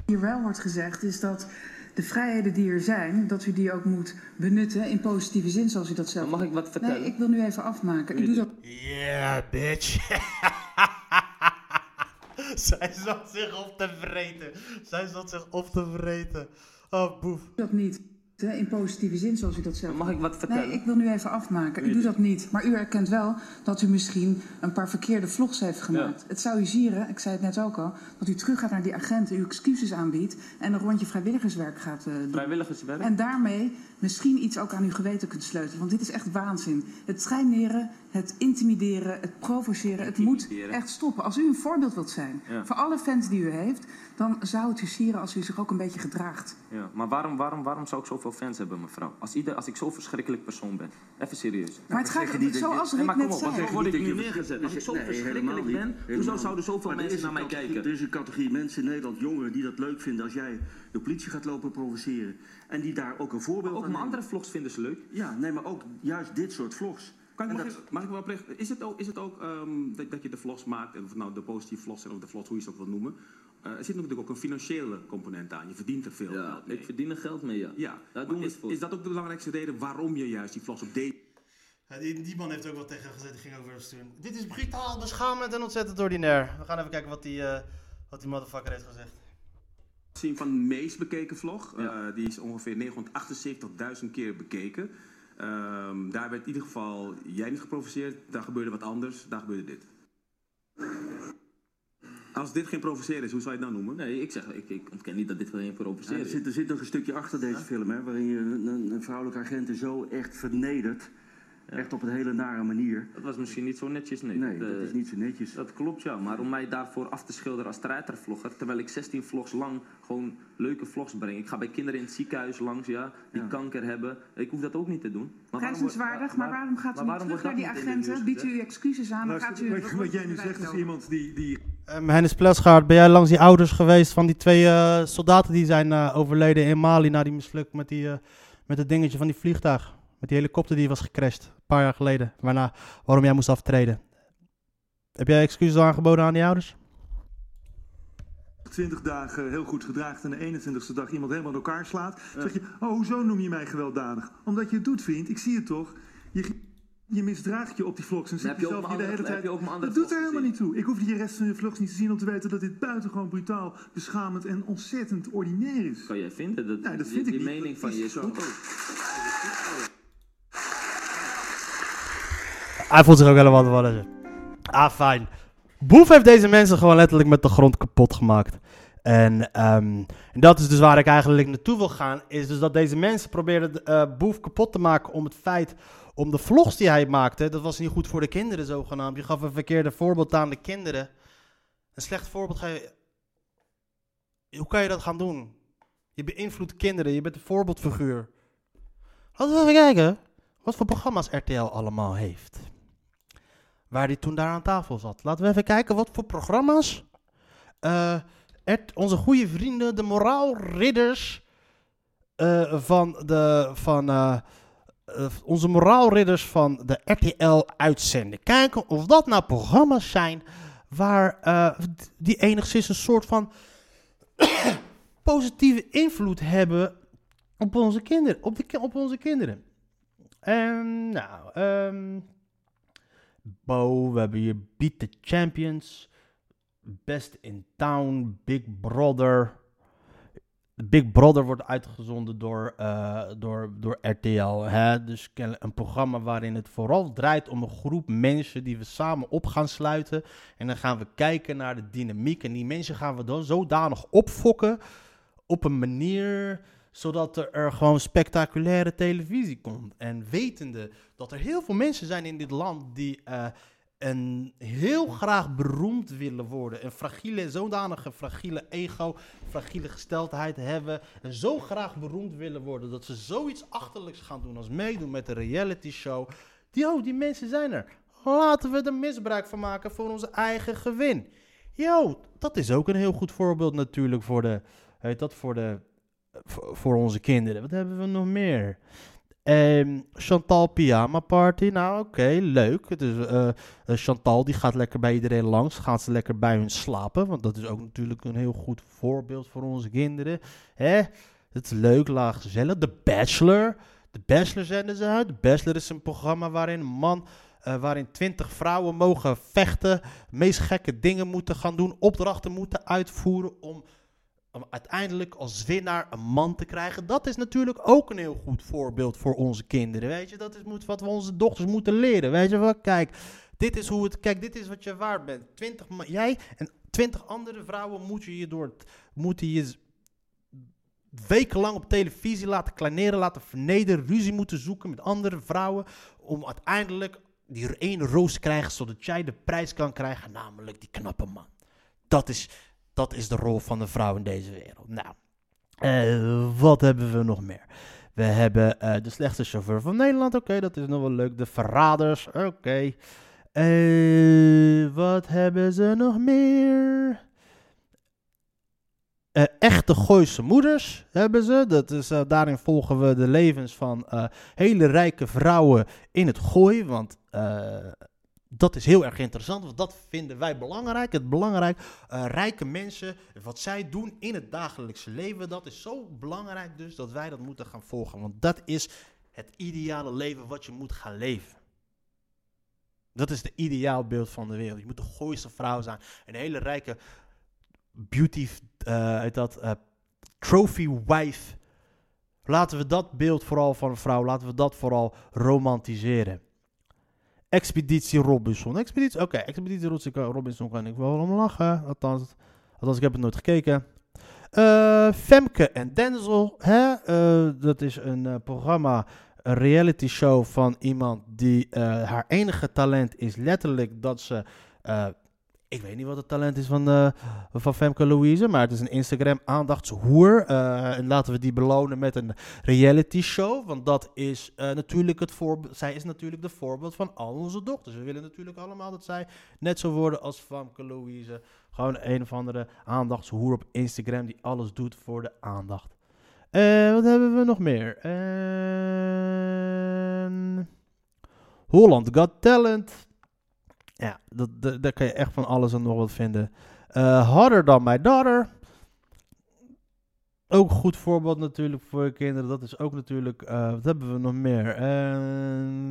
[SPEAKER 6] hier wel wordt gezegd is dat de vrijheden die er zijn, dat u die ook moet benutten in positieve zin, zoals u dat zelf
[SPEAKER 5] Mag ik wat vertellen?
[SPEAKER 6] Nee, ik wil nu even afmaken. Ik doe dat
[SPEAKER 2] Yeah, bitch. Zij zat zich op te vreten. Zij zat zich op te vreten. Oh, boef.
[SPEAKER 6] dat niet in positieve zin, zoals u dat zelf
[SPEAKER 5] Mag ik wat vertellen?
[SPEAKER 6] Nee, ik wil nu even afmaken. Ik doe dat niet. Maar u erkent wel dat u misschien een paar verkeerde vlogs heeft gemaakt. Het zou u zieren, ik zei het net ook al, dat u terug gaat naar die agenten, uw excuses aanbiedt en een rondje vrijwilligerswerk gaat eh, doen.
[SPEAKER 5] Vrijwilligerswerk?
[SPEAKER 6] En daarmee misschien iets ook aan uw geweten kunt sleutelen. Want dit is echt waanzin. Het schijneren, het intimideren, het provoceren. Het moet echt stoppen. Als u een voorbeeld wilt zijn
[SPEAKER 5] Ja.
[SPEAKER 6] voor alle fans die u heeft... dan zou het u sieren als u zich ook een beetje gedraagt.
[SPEAKER 5] Ja, maar waarom, waarom, waarom zou ik zoveel fans hebben, mevrouw? Als, ieder, als ik zo'n verschrikkelijk persoon ben. Even serieus.
[SPEAKER 6] maar het gaat,
[SPEAKER 7] niet
[SPEAKER 6] zoals Rick
[SPEAKER 5] maar kom
[SPEAKER 6] net
[SPEAKER 5] wat
[SPEAKER 6] zei...
[SPEAKER 5] word ik
[SPEAKER 7] Dat
[SPEAKER 5] nu
[SPEAKER 7] je-
[SPEAKER 5] neergezet? Als ik zo verschrikkelijk ben, hoezo zouden zoveel mensen naar mij kijken?
[SPEAKER 7] Er is een categorie mensen in Nederland, jongeren, die dat leuk vinden als jij de politie gaat lopen provoceren. En die daar ook een voorbeeld
[SPEAKER 5] Ook
[SPEAKER 7] aan
[SPEAKER 5] mijn
[SPEAKER 7] nemen.
[SPEAKER 5] andere vlogs vinden ze leuk.
[SPEAKER 7] Ja, nee, maar ook juist dit soort vlogs.
[SPEAKER 3] Kan ik,
[SPEAKER 7] En
[SPEAKER 3] mag,
[SPEAKER 7] dat-
[SPEAKER 3] ik, mag ik wel oprecht, is het ook, is het ook ehm, dat, dat je de vlogs maakt, en of nou de positieve vlogs zijn of de vlogs, hoe je ze ook wil noemen, eh, er zit natuurlijk ook een financiële component aan. Je verdient er veel
[SPEAKER 5] Ja,
[SPEAKER 3] geld mee.
[SPEAKER 5] ik verdien er geld mee, ja.
[SPEAKER 3] Ja,
[SPEAKER 5] Daar
[SPEAKER 3] maar
[SPEAKER 5] doen we
[SPEAKER 3] is,
[SPEAKER 5] het voor.
[SPEAKER 3] is dat ook de belangrijkste reden waarom je juist die vlogs op deze
[SPEAKER 2] die, die man heeft ook wat tegen gezet, die ging over sturen. Dit is brutaal, beschamend en ontzettend ordinair. We gaan even kijken wat die, eh, wat die motherfucker heeft gezegd.
[SPEAKER 3] Zien van de meest bekeken vlog.
[SPEAKER 5] Ja.
[SPEAKER 3] Eh, die is ongeveer 978.000 keer bekeken. Ehm, daar werd in ieder geval jij niet geprovoceerd. Daar gebeurde wat anders. Daar gebeurde dit. Als dit geen provoceren is, hoe zou je het nou noemen?
[SPEAKER 5] Nee, ik zeg, ik, ik ontken niet dat dit wel een
[SPEAKER 7] Ja,
[SPEAKER 5] provoceren
[SPEAKER 7] er,
[SPEAKER 5] is.
[SPEAKER 7] zit, er zit nog een stukje achter deze film, hè, waarin je een, een, een vrouwelijke agent zo echt vernedert. Echt op een hele nare manier.
[SPEAKER 5] Dat was misschien niet zo netjes, nee.
[SPEAKER 7] Nee,
[SPEAKER 5] Dat,
[SPEAKER 7] dat
[SPEAKER 5] eh,
[SPEAKER 7] is niet zo netjes.
[SPEAKER 5] Dat klopt, ja. Maar om mij daarvoor af te schilderen als treitervlogger, terwijl ik 16 vlogs lang gewoon leuke vlogs breng. Ik ga bij kinderen in het ziekenhuis langs, ja, die
[SPEAKER 7] Ja.
[SPEAKER 5] kanker hebben. Ik hoef dat ook niet te doen. Maar
[SPEAKER 6] Prijzenswaardig, maar waarom gaat u
[SPEAKER 5] maar waarom
[SPEAKER 6] terug
[SPEAKER 5] wordt
[SPEAKER 6] naar die agenten? Biedt u excuses aan, gaat u...
[SPEAKER 8] Wat, wat jij nu zegt is iemand die, die
[SPEAKER 2] Um, Hennis Plesgaard, ben jij langs die ouders geweest van die twee eh, soldaten die zijn eh, overleden in Mali na die misluk met, die, eh, met het dingetje van die vliegtuig? Met die helikopter die was gecrashed, een paar jaar geleden. Waarna, waarom jij moest aftreden. Heb jij excuses aangeboden aan die ouders?
[SPEAKER 8] 20 dagen heel goed gedraagt en de 21ste dag iemand helemaal in elkaar slaat, zeg je, oh, hoezo noem je mij gewelddadig? Omdat je het doet, vriend, ik zie het toch. Je, je misdraagt je op die vlogs en zit
[SPEAKER 5] je
[SPEAKER 8] jezelf hier de hele tijd...
[SPEAKER 5] je
[SPEAKER 8] dat doet er helemaal niet toe. Ik hoef die rest van je vlogs niet te zien om te weten dat dit buitengewoon brutaal, beschamend en ontzettend ordinair is.
[SPEAKER 4] Kan jij vinden? Dat,
[SPEAKER 8] Nee, dat
[SPEAKER 4] die-
[SPEAKER 8] vind ik
[SPEAKER 4] die
[SPEAKER 8] niet.
[SPEAKER 4] mening
[SPEAKER 8] Dat
[SPEAKER 4] van je is
[SPEAKER 8] zo.
[SPEAKER 2] Hij voelt zich ook helemaal wat is. Ah, fijn. Boef heeft deze mensen gewoon letterlijk met de grond kapot gemaakt. En, ehm, en dat is dus waar ik eigenlijk naartoe wil gaan. Is dus dat deze mensen probeerden eh Boef kapot te maken om het feit... Om de vlogs die hij maakte, dat was niet goed voor de kinderen zogenaamd. Je gaf een verkeerde voorbeeld aan de kinderen. Een slecht voorbeeld ga je... Hoe kan je dat gaan doen? Je beïnvloedt kinderen, je bent een voorbeeldfiguur. Laten we even kijken wat voor programma's RTL allemaal heeft. Waar hij toen daar aan tafel zat. Laten we even kijken wat voor programma's eh, onze goede vrienden, de moraalridders eh, van de. Van, eh, onze moraalridders van de RTL uitzenden. Kijken of dat nou programma's zijn waar die enigszins een soort van positieve invloed hebben op onze kinderen. Op, op onze kinderen. Ehm, nou, ehm Bo, we hebben hier Beat the Champions, Best in Town, Big Brother. Big Brother wordt uitgezonden door, eh, door, door RTL. Hè? Dus een programma waarin het vooral draait om een groep mensen die we samen op gaan sluiten. En dan gaan we kijken naar de dynamiek. En die mensen gaan we dan zodanig opfokken op een manier zodat er, gewoon spectaculaire televisie komt. En wetende dat er heel veel mensen zijn in dit land die eh, een heel graag beroemd willen worden. Een fragiele, zodanige fragiele ego, fragiele gesteldheid hebben. En zo graag beroemd willen worden dat ze zoiets achterlijks gaan doen als meedoen met een reality show. Die, oh, die mensen zijn er. Laten we er misbruik van maken voor onze eigen gewin. Yo, dat is ook een heel goed voorbeeld natuurlijk voor de, heet dat, voor de, voor, onze kinderen. Wat hebben we nog meer? Ehm, Chantal Pyjama Party. Nou, oké, leuk. Eh, Chantal die gaat lekker bij iedereen langs. Gaat ze lekker bij hun slapen. Want dat is ook natuurlijk een heel goed voorbeeld voor onze kinderen. Hè? Het is leuk, laag, gezellig. The Bachelor. The Bachelor zenden ze uit. The Bachelor is een programma waarin een man... eh, waarin twintig vrouwen mogen vechten, meest gekke dingen moeten gaan doen, opdrachten moeten uitvoeren om om uiteindelijk als winnaar een man te krijgen. Dat is natuurlijk ook een heel goed voorbeeld voor onze kinderen. Weet je, dat is moet, wat we onze dochters moeten leren. Weet je wel, kijk, dit is hoe het, kijk, dit is wat je waard bent. 20, ma- jij en twintig andere vrouwen moeten je door, moeten je wekenlang op televisie laten kleineren, laten vernederen, ruzie moeten zoeken met andere vrouwen, om uiteindelijk die ene roos te krijgen, zodat jij de prijs kan krijgen, namelijk die knappe man. Dat is, dat is de rol van de vrouw in deze wereld. Nou, eh, wat hebben we nog meer? We hebben eh, de slechtste chauffeur van Nederland. Oké, dat is nog wel leuk. De verraders. Oké. Eh, wat hebben ze nog meer? Echte Gooise moeders hebben ze. Dat is, daarin volgen we de levens van hele rijke vrouwen in het gooi. Want dat is heel erg interessant, want dat vinden wij belangrijk. Het belangrijk, eh, rijke mensen, wat zij doen in het dagelijkse leven, dat is zo belangrijk dus dat wij dat moeten gaan volgen. Want dat is het ideale leven wat je moet gaan leven. Dat is de ideaalbeeld van de wereld. Je moet de gooiste vrouw zijn. Een hele rijke beauty, heet dat, eh, trophy wife. Laten we dat beeld vooral van een vrouw, laten we dat vooral romantiseren. Expeditie Robinson. Expeditie, oké, Expeditie Robinson, kan ik wel om lachen. Althans, althans, ik heb het nooit gekeken. Eh, Femke en Denzel, hè? eh, dat is een eh, programma, een reality show van iemand die haar enige talent is letterlijk dat ze. Ik weet niet wat het talent is van, eh, van Femke Louise, maar het is een Instagram aandachtshoer. Eh, en laten we die belonen met een reality show. Want dat is eh, natuurlijk het voorbeeld. Zij is natuurlijk de voorbeeld van al onze dochters. We willen natuurlijk allemaal dat zij net zo worden als Femke Louise. Gewoon een of andere aandachtshoer op Instagram die alles doet voor de aandacht. Wat hebben we nog meer? Holland Got Talent. Ja, dat, dat, daar kan je echt van alles en nog wat vinden. Eh, harder dan My Daughter. Ook een goed voorbeeld natuurlijk voor je kinderen. Dat is ook natuurlijk... Eh, wat hebben we nog meer? Ehm,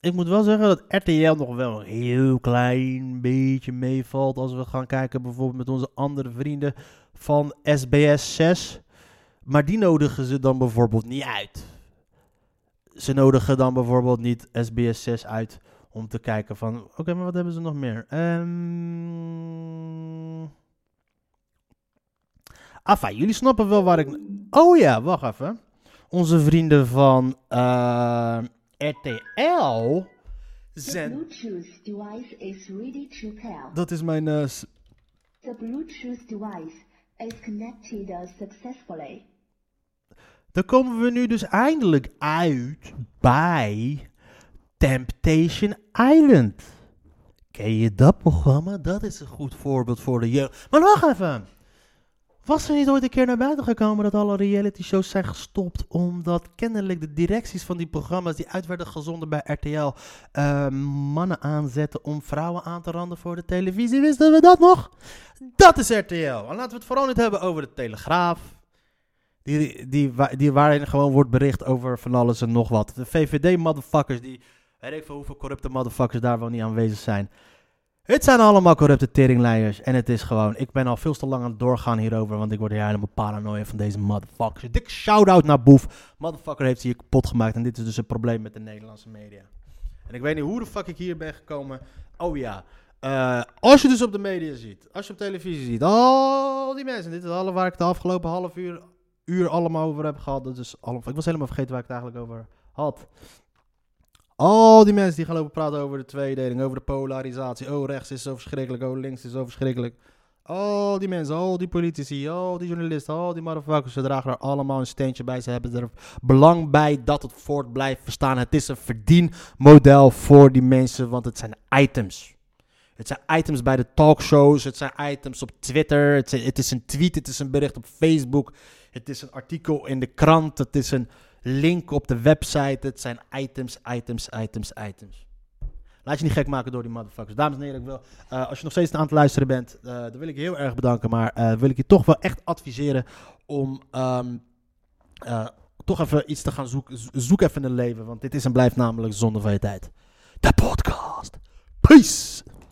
[SPEAKER 2] ik moet wel zeggen dat RTL nog wel een heel klein beetje meevalt. Als we gaan kijken bijvoorbeeld met onze andere vrienden van SBS 6. Maar die nodigen ze dan bijvoorbeeld niet uit. Ze nodigen dan bijvoorbeeld niet SBS 6 uit om te kijken van... Oké, maar wat hebben ze nog meer? Enfin, jullie snappen wel waar ik... Oh ja, wacht even. Onze vrienden van eh, RTL zijn...
[SPEAKER 9] Is ready to pair.
[SPEAKER 2] Dat is mijn... s-
[SPEAKER 9] The Bluetooth device is connected successfully.
[SPEAKER 2] Dan komen we nu dus eindelijk uit bij Temptation Island. Ken je dat programma? Dat is een goed voorbeeld voor de jeugd. Maar wacht even. Was er niet ooit een keer naar buiten gekomen dat alle reality shows zijn gestopt omdat kennelijk de directies van die programma's die uit werden gezonden bij RTL eh, mannen aanzetten om vrouwen aan te randen voor de televisie? Wisten we dat nog? Dat is RTL. En laten we het vooral niet hebben over de Telegraaf. Die, die, die waarin gewoon wordt bericht over van alles en nog wat. De VVD-motherfuckers, die weet ik veel hoeveel corrupte motherfuckers daar wel niet aanwezig zijn. Het zijn allemaal corrupte teringleiers. En het is gewoon, ik ben al veel te lang aan het doorgaan hierover, want ik word hier helemaal paranoia van deze motherfuckers. Dikke shout-out naar Boef. Motherfucker heeft hier kapot gemaakt en dit is dus een probleem met de Nederlandse media. En ik weet niet hoe de fuck ik hier ben gekomen. Oh ja. Eh, als je dus op de media ziet, als je op televisie ziet, al die mensen, dit is alle waar ik de afgelopen half uur, uur allemaal over heb gehad. Dat is allemaal, ik was helemaal vergeten waar ik het eigenlijk over had. Al die mensen die gaan lopen praten over de tweedeling, over de polarisatie. Oh, rechts is zo verschrikkelijk, oh, links is zo verschrikkelijk. Al die mensen, al die politici, al die journalisten, al die motherfuckers, ze dragen er allemaal een steentje bij. Ze hebben er belang bij dat het voort blijft verstaan. Het is een verdienmodel voor die mensen, want het zijn items. Het zijn items bij de talkshows, het zijn items op Twitter, het het is een tweet, het is een bericht op Facebook, het is een artikel in de krant, het is een link op de website. Het zijn items, items, items, items. Laat je niet gek maken door die motherfuckers. Dames en heren, ik wil, eh, als je nog steeds aan het luisteren bent, eh, dan wil ik je heel erg bedanken. Maar eh, wil ik je toch wel echt adviseren om ehm, eh, toch even iets te gaan zoeken. Zo- Zoek even een leven, want dit is en blijft namelijk zonde van je tijd. De podcast. Peace!